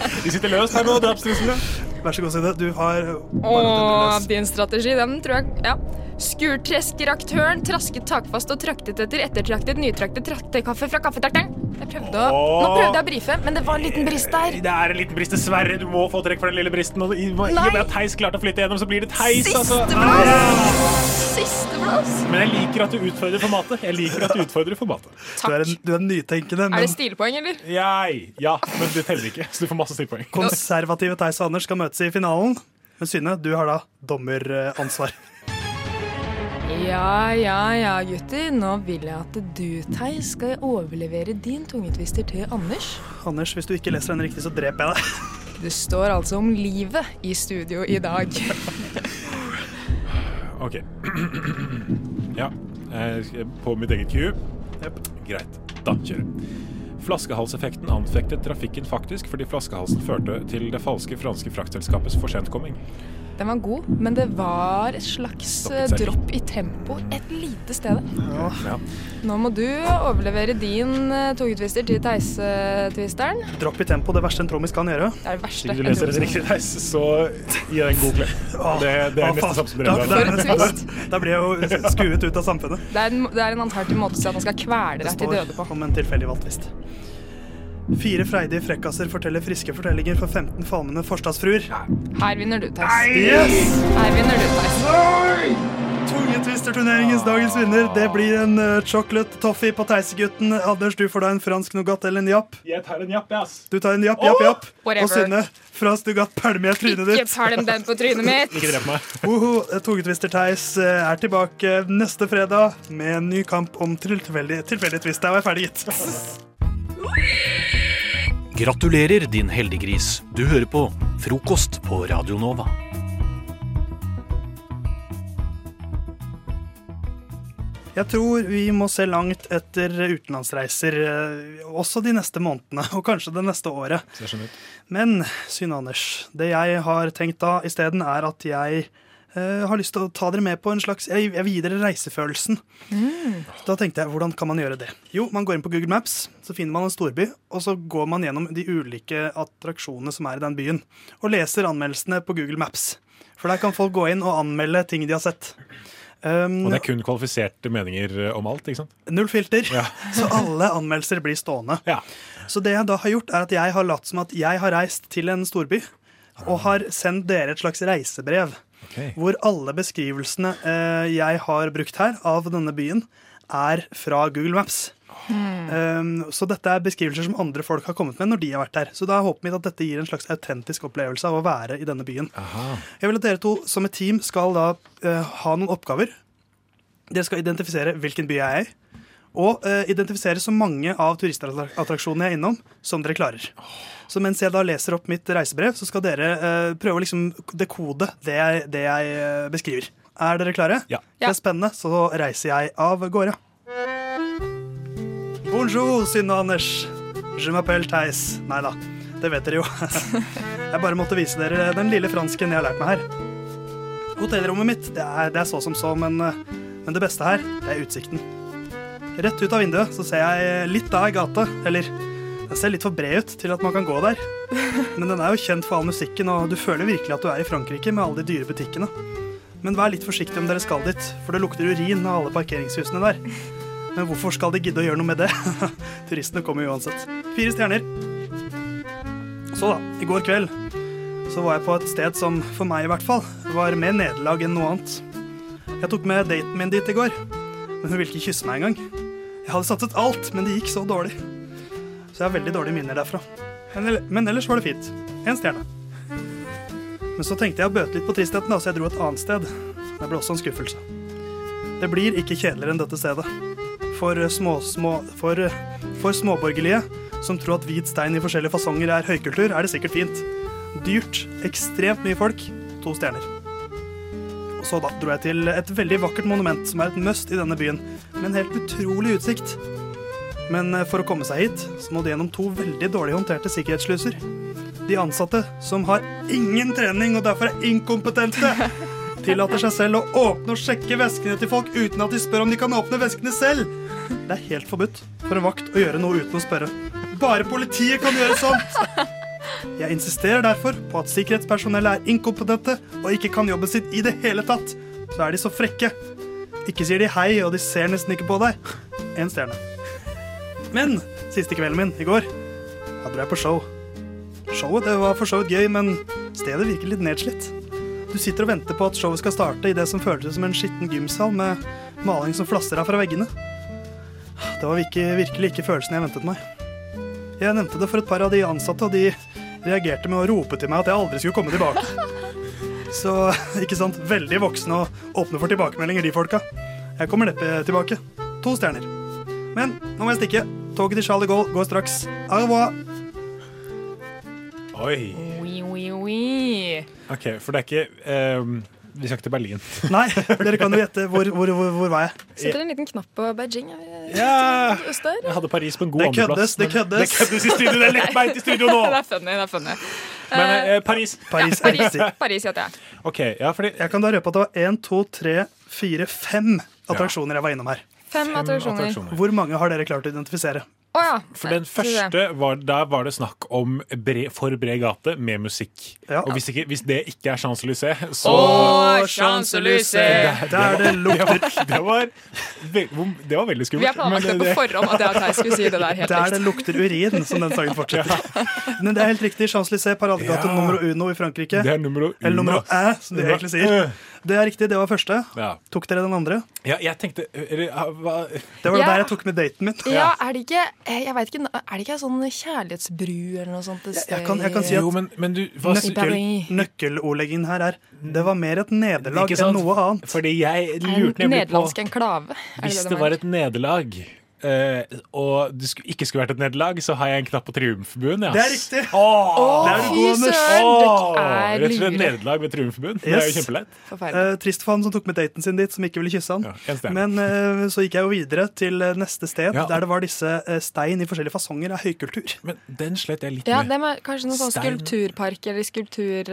Speaker 30: De sitter løst her nå, drapstruslene.
Speaker 4: Vær så god, Synne. Du har
Speaker 29: Og din strategi, den tror jeg Ja. Skurtresker-aktøren trasket takfast og traktet etter ettertraktet nytraktet traktekaffe fra kaffetrakteren. Jeg prøvde å,
Speaker 30: Åh.
Speaker 29: nå prøvde jeg å brife, men det var en liten brist der.
Speaker 30: Det er en liten brist, dessverre. Du må få trekk for den lille bristen. Og i, i og med at Theis klarte å flytte gjennom, så blir det Theis.
Speaker 29: Siste
Speaker 30: Altså.
Speaker 29: plass! Siste.
Speaker 30: Men jeg liker at du utfordrer formatet. Jeg liker at du utfordrer formatet.
Speaker 4: Du er, en, du er nytenkende,
Speaker 29: Er det stilpoeng, eller?
Speaker 30: Jeg, ja, men det teller ikke, så du får masse stilpoeng.
Speaker 4: konservative Theis og Anders skal møtes i finalen. Men Synne, du har da dommeransvar.
Speaker 29: Ja, ja, ja, gutter. Nå vil jeg at du, Theis, skal overlevere din tungetvister til Anders.
Speaker 4: Anders, hvis du ikke leser den riktig, så dreper jeg deg.
Speaker 29: Det står altså om livet i studio i dag.
Speaker 30: OK. Ja. eh, På mitt eget Q. Greit. Da kjører vi. Flaskehalseffekten anfektet trafikken faktisk fordi flaskehalsen førte til det falske franske fraktselskapets forsentkomming.
Speaker 29: Den var god, men det var et slags eh, dropp i tempo et lite sted.
Speaker 30: Ja.
Speaker 29: Nå må du overlevere din uh, til Theis-tvisteren.
Speaker 4: Dropp i tempo, det verste en trommis kan gjøre.
Speaker 29: Det er det verste.
Speaker 30: Hvis du leser det riktig, Theis, så gi deg en god klem. Det, det er neste som
Speaker 4: Da- blir jeg jo skuet ut av samfunnet.
Speaker 29: Det er en, det er en alternativ måte å si at man skal kvele deg til døde på.
Speaker 4: om en tilfeldig valgt tvist. Fire freidige frekkaser forteller friske fortellinger for 15 falmende forstadsfruer.
Speaker 29: Her vinner du, Theis.
Speaker 4: Yes!
Speaker 29: Her vinner du, Theis.
Speaker 4: Tungetvisterturneringens dagens vinner, det blir en uh, chocolate toffee på Theisegutten. Anders, du får da en fransk nougat eller en japp.
Speaker 30: Jeg tar en japp, ass.
Speaker 4: Du tar en japp, japp, japp.
Speaker 29: Whatever.
Speaker 4: Og Synne, fransk nougat pælmer jeg trynet
Speaker 29: Ikke
Speaker 4: ditt.
Speaker 29: pælm den på trynet mitt.
Speaker 30: Ikke drep meg.
Speaker 4: Woho, Tungetwister-Theis eh, er tilbake neste fredag med en ny kamp om tilfeldig, tilfeldig twist. Der var jeg ferdig, gitt.
Speaker 23: Gratulerer, din heldiggris. Du hører på Frokost på Radio Nova.
Speaker 4: Jeg tror vi må se langt etter utenlandsreiser eh, også de neste månedene, og kanskje det neste året.
Speaker 30: Så.
Speaker 4: Men Synne Anders, det jeg har tenkt da isteden, er at jeg eh, har lyst til å ta dere med på en slags Jeg, jeg vil gi dere reisefølelsen. Da tenkte jeg, hvordan kan man gjøre det? Jo, man går inn på Google Maps, så finner man en storby, og så går man gjennom de ulike attraksjonene som er i den byen, og leser anmeldelsene på Google Maps. For der kan folk gå inn og anmelde ting de har sett. Um,
Speaker 30: Og det er kun kvalifiserte meninger eh, om alt, ikke sant?
Speaker 4: Null filter, så alle anmeldelser blir stående. Så det jeg da har gjort, er at jeg har latt som at jeg har reist til en storby, og har sendt dere et slags reisebrev. Hvor alle beskrivelsene eh, jeg har brukt her av denne byen, er fra Google Maps. Um, så dette er beskrivelser som andre folk har kommet med når de har vært der. Så da er håpet mitt at dette gir en slags autentisk opplevelse av å være i denne byen. Jeg vil at dere to som et team skal da eh, ha noen oppgaver. Dere skal identifisere hvilken by jeg er i. Og eh, identifisere så mange av turistattraksjonene jeg er innom, som dere klarer. Så mens jeg da leser opp mitt reisebrev, så skal dere eh, prøve å liksom dekode det jeg, det jeg eh, beskriver. Er dere klare?
Speaker 30: Ja.
Speaker 4: Det er spennende, så reiser jeg av gårde. Bonjour, Synne og Anders. Je m'appelle Theis. Nei da, det vet dere jo. Jeg bare måtte vise dere den lille fransken jeg har lært meg her. Hotellrommet mitt det er, det er så som så, men, eh, men det beste her det er utsikten. Rett ut av vinduet så ser jeg litt av ei gate. Eller den ser litt for bred ut til at man kan gå der. Men den er jo kjent for all musikken, og du føler virkelig at du er i Frankrike med alle de dyre butikkene. Men vær litt forsiktig om dere skal dit, for det lukter urin av alle parkeringshusene der. Men hvorfor skal de gidde å gjøre noe med det? Turistene kommer uansett. Fire stjerner. Så da, i går kveld så var jeg på et sted som for meg i hvert fall var mer nederlag enn noe annet. Jeg tok med daten min dit i går, men hun ville ikke kysse meg engang. Jeg hadde satset alt, men det gikk så dårlig. Så jeg har veldig dårlige minner derfra. Men, ellers var det fint. En stjerne. Men så tenkte jeg å bøte litt på tristheten, da, så jeg dro et annet sted. Det ble også en skuffelse. Det blir ikke kjedeligere enn dette stedet. For, små, små, for, for småborgerlige som tror at hvit stein i forskjellige fasonger er høykultur, er det sikkert fint. Dyrt, ekstremt mye folk, to stjerner. Så da dro jeg til et veldig vakkert monument som er et must i denne byen, med en helt utrolig utsikt. Men eh, for å komme seg hit, så må de gjennom to veldig dårlig håndterte sikkerhetssluser. De ansatte, som har ingen trening og derfor er inkompetente, tillater seg selv å åpne og sjekke veskene til folk uten at de spør om de kan åpne veskene selv. Det er helt forbudt for en vakt å gjøre noe uten å spørre. Bare politiet kan gjøre sånt! Jeg insisterer derfor på at sikkerhetspersonellet er inkompetente og ikke kan jobben sin i det hele tatt. Så er de så frekke. Ikke sier de hei, og de ser nesten ikke på deg. En stjerne. Men siste kvelden min i går, da dro jeg på show. Showet det var for så vidt gøy, men stedet virker litt nedslitt. Du sitter og venter på at showet skal starte i det som føltes som en skitten gymsal med maling som flasser av fra veggene. Det var virkelig ikke følelsen jeg ventet meg. Jeg nevnte det for et par av de ansatte, og de reagerte med å rope til meg at jeg aldri skulle komme tilbake. Så ikke sant, veldig voksne og åpne for tilbakemeldinger, de folka. Jeg kommer neppe tilbake. To stjerner. Men nå må jeg stikke. Toget til Charles de Gaulle går straks. Au revoir.
Speaker 30: Oi.
Speaker 29: Oui, oui, oui.
Speaker 30: OK, for det er ikke um, Vi skal ikke til Berlin.
Speaker 4: Nei, dere kan jo gjette hvor, hvor, hvor, hvor var jeg?
Speaker 29: Setter en liten knapp på Beijing.
Speaker 30: Ja.
Speaker 29: Øst.
Speaker 30: Jeg hadde Paris på en god
Speaker 4: Det
Speaker 30: andreplass.
Speaker 4: køddes, det køddes.
Speaker 30: Det køddes i studio! Det er lett beint i studio nå!
Speaker 29: det er funny. det er funny.
Speaker 30: Men
Speaker 29: Eh,
Speaker 30: eh, Paris.
Speaker 4: Paris ja,
Speaker 29: Paris. Paris heter jeg.
Speaker 30: OK, ja, fordi
Speaker 4: Jeg kan da røpe at det var én, to, tre, fire, fem attraksjoner jeg var innom her.
Speaker 29: Fem attraksjoner.
Speaker 4: Hvor mange har dere klart å identifisere?
Speaker 29: Oh, ja.
Speaker 30: For den første, var, der var det snakk om bre, for bred gate med musikk. Og hvis, ikke, hvis det ikke er Champs-Élysées, så
Speaker 29: Åh, Champs-Élysées!
Speaker 4: Der det lukter
Speaker 30: Det var, det var veldig skummelt.
Speaker 29: Vi har planlagt det på forhånd at jeg skulle si det der helt
Speaker 4: Der det lukter urin, som den sangen fortsetter. Men det er helt riktig. Champs-Élysées, paradegate
Speaker 30: Ja.
Speaker 4: numero uno i Frankrike.
Speaker 30: Det er nummer uno.
Speaker 4: Eller nummer æ, som de egentlig sier. Det er riktig, det var første.
Speaker 30: Ja.
Speaker 4: Tok dere den andre?
Speaker 30: Ja, jeg tenkte hva,
Speaker 4: Det var
Speaker 29: Ja.
Speaker 4: der jeg tok med daten min.
Speaker 29: Ja, er det ikke eh, Jeg vet ikke, er det ikke en sånn kjærlighetsbru eller noe sånt? Jeg,
Speaker 4: Jeg kan, jeg kan si at
Speaker 30: Jo, men, men du hva,
Speaker 29: I
Speaker 4: nøkkelordleggingen her er Det var mer et nederlag enn noe annet.
Speaker 30: Fordi jeg lurte nemlig på
Speaker 29: nederlandsk enklave?
Speaker 30: Hvis
Speaker 29: det
Speaker 30: var et nederlag, eh, og det skulle, ikke skulle vært et nederlag, så har jeg en knapp på triumfbuen. Ja.
Speaker 4: Det er riktig!
Speaker 30: Åh,
Speaker 4: Det er god, Anders.
Speaker 29: er
Speaker 30: Rett og slett nederlag med triumfbuen. Det er jo
Speaker 4: kjempeleit.
Speaker 30: kjempelett.
Speaker 4: Eh, trist for han som tok med daten sin dit, som ikke ville kysse han.
Speaker 30: Ja.
Speaker 4: Men uh, så gikk jeg jo videre til neste sted, der det var disse stein i forskjellige fasonger av høykultur.
Speaker 30: Men den slet jeg litt
Speaker 29: Ja,
Speaker 30: med.
Speaker 29: det var kanskje noen sånn skulpturpark eller skulptur...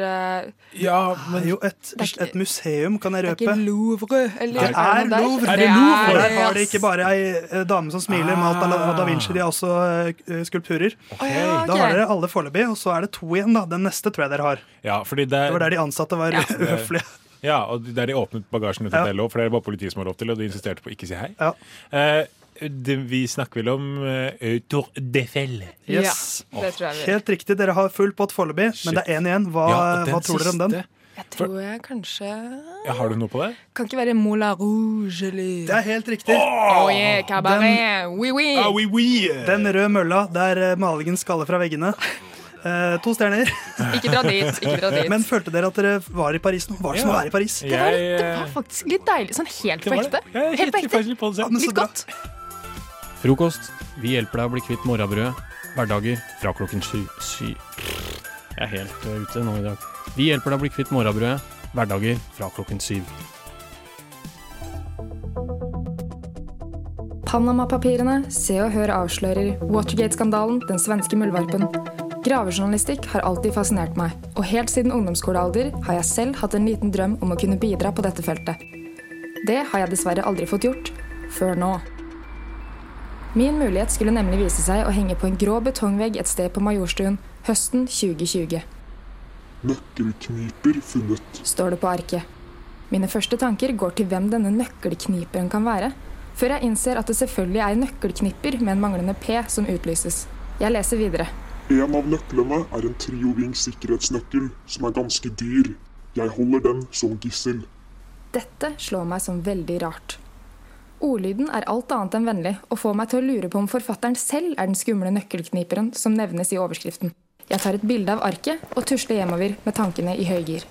Speaker 30: Ja, men
Speaker 4: Jo, et, et museum, kan jeg røpe.
Speaker 29: Det er ikke Louvre? Eller
Speaker 4: Det er? Louvre!
Speaker 29: Det er
Speaker 4: Der har de ikke bare ei dame som smiler, malt av da Vinci, de har også eh, skulpturer.
Speaker 29: Okay.
Speaker 4: Da har dere alle foreløpig, og så er det to igjen. da Den neste tror jeg dere har.
Speaker 30: Ja, fordi det,
Speaker 4: Det var der de ansatte var uhøflige.
Speaker 30: Ja, og der de åpnet bagasjen uten
Speaker 4: Ja.
Speaker 30: lå, for det var politiet som har lov til, og de insisterte på å ikke si hei.
Speaker 4: Ja.
Speaker 30: Eh, det, vi snakker vel om uh, Tour d'Eiffel.
Speaker 4: Yes.
Speaker 29: Ja, det tror jeg vi-
Speaker 4: Helt riktig, dere har full pott foreløpig, men det er én igjen. Hva,
Speaker 30: Ja,
Speaker 4: hva tror dere om den?
Speaker 29: Jeg tror jeg kanskje
Speaker 30: Ja, har du noe på det?
Speaker 29: Kan ikke være Moulin Rouge eller
Speaker 4: Det er helt riktig.
Speaker 29: Oh, yeah, cabaret. Oui, oui.
Speaker 30: Ah, oui, oui.
Speaker 4: Den røde mølla der eh, malingen skaller fra veggene. Eh, to stjerner.
Speaker 29: Ikke dra dit, ikke dra dit.
Speaker 4: Men følte dere at dere var i Paris nå? Var det som å være i Paris?
Speaker 29: Det var, det var faktisk litt deilig. Sånn helt på ekte. Helt på ekte. Litt godt.
Speaker 23: Frokost. Vi hjelper deg å bli kvitt morrabrødet. Hverdager fra klokken syv. Sy. Jeg er helt eh, ute nå i dag. Vi hjelper deg å bli kvitt morrabrødet. Hverdager fra klokken syv.
Speaker 29: Panama-papirene, Se og Hør avslører, Watergate-skandalen, den svenske muldvarpen. Gravejournalistikk har alltid fascinert meg, og helt siden ungdomsskolealder har jeg selv hatt en liten drøm om å kunne bidra på dette feltet. Det har jeg dessverre aldri fått gjort, før nå. Min mulighet skulle nemlig vise seg å henge på en grå betongvegg et sted på Majorstuen høsten 2020.
Speaker 22: Nøkkelkniper funnet.
Speaker 29: står det på arket. Mine første tanker går til hvem denne nøkkelkniperen kan være, før jeg innser at det selvfølgelig er nøkkelknipper med en manglende P som utlyses. Jeg leser videre.
Speaker 22: En av nøklene er en trioving sikkerhetsnøkkel som er ganske dyr. Jeg holder den som gissel.
Speaker 29: Dette slår meg som veldig rart. Ordlyden er alt annet enn vennlig og får meg til å lure på om forfatteren selv er den skumle nøkkelkniperen som nevnes i overskriften. Jeg tar et bilde av arket og tusler hjemover med tankene i høygir.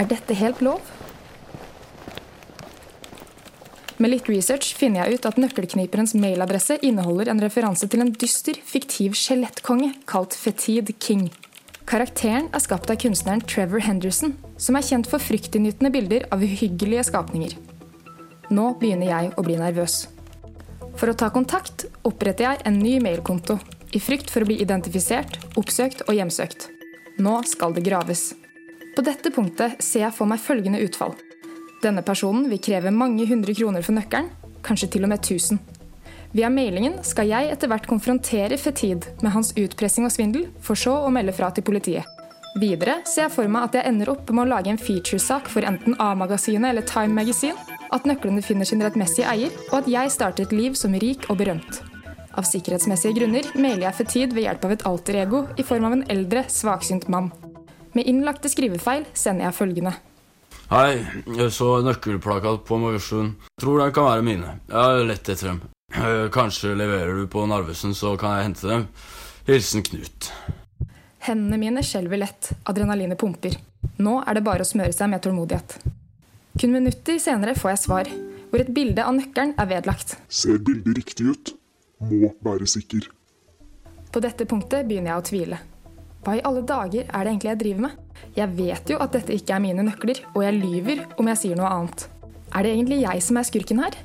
Speaker 29: Er dette helt lov? Med litt research finner jeg ut at nøkkelkniperens mailadresse inneholder en referanse til en dyster, fiktiv skjelettkonge kalt Fetid King. Karakteren er skapt av kunstneren Trevor Henderson, som er kjent for fryktinngytende bilder av uhyggelige skapninger. Nå begynner jeg å bli nervøs. For å ta kontakt oppretter jeg en ny mailkonto, i frykt for å bli identifisert, oppsøkt og hjemsøkt. Nå skal det graves. På dette punktet ser jeg for meg følgende utfall. Denne personen vil kreve mange hundre kroner for nøkkelen, kanskje til og med 1000. Via mailingen skal jeg etter hvert konfrontere Fetid med hans utpressing og svindel, for så å melde fra til politiet. Videre ser jeg for meg at jeg ender opp med å lage en featuresak for enten A-magasinet eller Time Magazine, at nøklene finner sin rettmessige eier, og at jeg starter et liv som rik og berømt. Av sikkerhetsmessige grunner mailer jeg Fetid ved hjelp av et alter ego i form av en eldre, svaksynt mann. Med innlagte skrivefeil sender jeg følgende.
Speaker 31: Hei, jeg så nøkkelplakat på Majorstuen. Tror den kan være mine. Jeg har lett etter dem. Eh, Kanskje leverer du på Narvesen, så kan jeg hente dem. Hilsen Knut.
Speaker 29: Hendene mine skjelver lett, adrenalinet pumper. Nå er det bare å smøre seg med tålmodighet. Kun minutter senere får jeg svar, hvor et bilde av nøkkelen er vedlagt.
Speaker 22: Ser bildet riktig ut? Må være sikker.
Speaker 29: På dette punktet begynner jeg å tvile. Hva i alle dager er det egentlig jeg driver med? Jeg vet jo at dette ikke er mine nøkler, og jeg lyver om jeg sier noe annet. Er det egentlig jeg som er skurken her?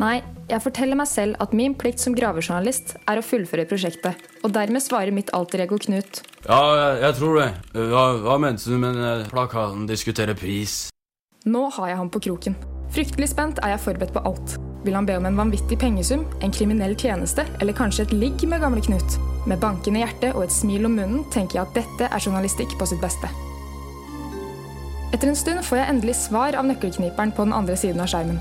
Speaker 29: Nei, jeg forteller meg selv at min plikt som gravejournalist er å fullføre prosjektet, og dermed svarer mitt alter ego Knut.
Speaker 31: Ja, jeg, jeg tror det. Hva, hva mente du med plakaten? Diskutere pris?
Speaker 29: Nå har jeg ham på kroken. Fryktelig spent er jeg forberedt på alt. Vil han be om en vanvittig pengesum, en kriminell tjeneste eller kanskje et ligg med gamle Knut? Med bankende hjerte og et smil om munnen tenker jeg at dette er journalistikk på sitt beste. Etter en stund får jeg endelig svar av nøkkelkniperen på den andre siden av skjermen.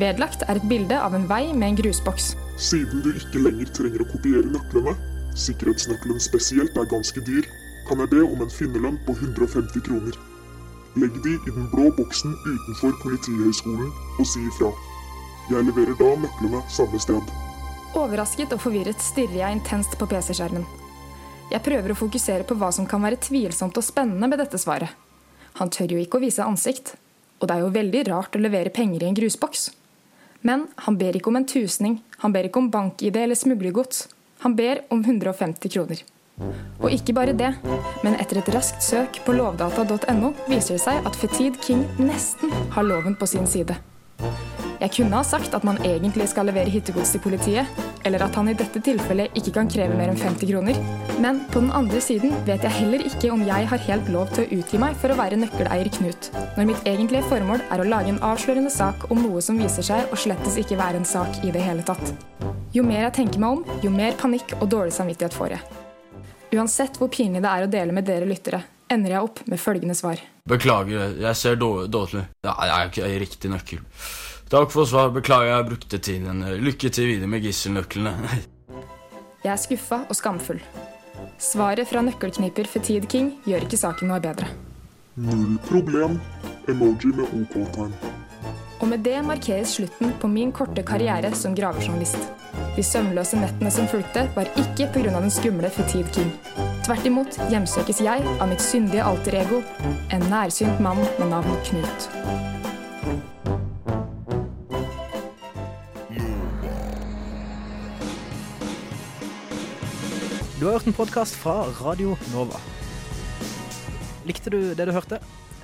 Speaker 29: Vedlagt er et bilde av en vei med en grusboks.
Speaker 22: Siden du ikke lenger trenger å kopiere nøklene, sikkerhetsnøkkelen spesielt er ganske dyr, kan jeg be om en finnerlønn på 150 kroner. Legg de i den blå boksen utenfor Politihøgskolen og si ifra. Jeg leverer da nøklene samme sted.
Speaker 29: Overrasket og forvirret stirrer jeg intenst på PC-skjermen. Jeg prøver å fokusere på hva som kan være tvilsomt og spennende med dette svaret. Han tør jo ikke å vise ansikt, og det er jo veldig rart å levere penger i en grusboks. Men han ber ikke om en tusning, han ber ikke om bank-ID eller smuglergods. Han ber om 150 kroner. Og ikke bare det, men etter et raskt søk på lovdata.no viser det seg at Fetid King nesten har loven på sin side. Jeg kunne ha sagt at man egentlig skal levere hittegods til politiet, eller at han i dette tilfellet ikke kan kreve mer enn 50 kroner. Men på den andre siden vet jeg heller ikke om jeg har helt lov til å utgi meg for å være nøkkeleier Knut, når mitt egentlige formål er å lage en avslørende sak om noe som viser seg å slettes ikke være en sak i det hele tatt. Jo mer jeg tenker meg om, jo mer panikk og dårlig samvittighet får jeg. Uansett hvor pinlig det er å dele med dere lyttere, ender jeg opp med følgende svar.
Speaker 31: Beklager, jeg ser dårlig. Det er ikke riktig nøkkel. Takk for svar. Beklager jeg brukte tiden. Lykke til videre med gisselnøklene.
Speaker 29: Jeg er skuffa og skamfull. Svaret fra nøkkelkniper Fetid King gjør ikke saken noe bedre.
Speaker 22: Null problem. Emoji med OK-tegn.
Speaker 29: Og med det markeres slutten på min korte karriere som gravejournalist. De søvnløse nettene som fulgte, var ikke pga. den skumle Fetid King. Tvert imot hjemsøkes jeg av mitt syndige alter ego, en nærsynt mann med navn Knut.
Speaker 32: Du har hørt en podkast fra Radio Nova. Likte du det du hørte?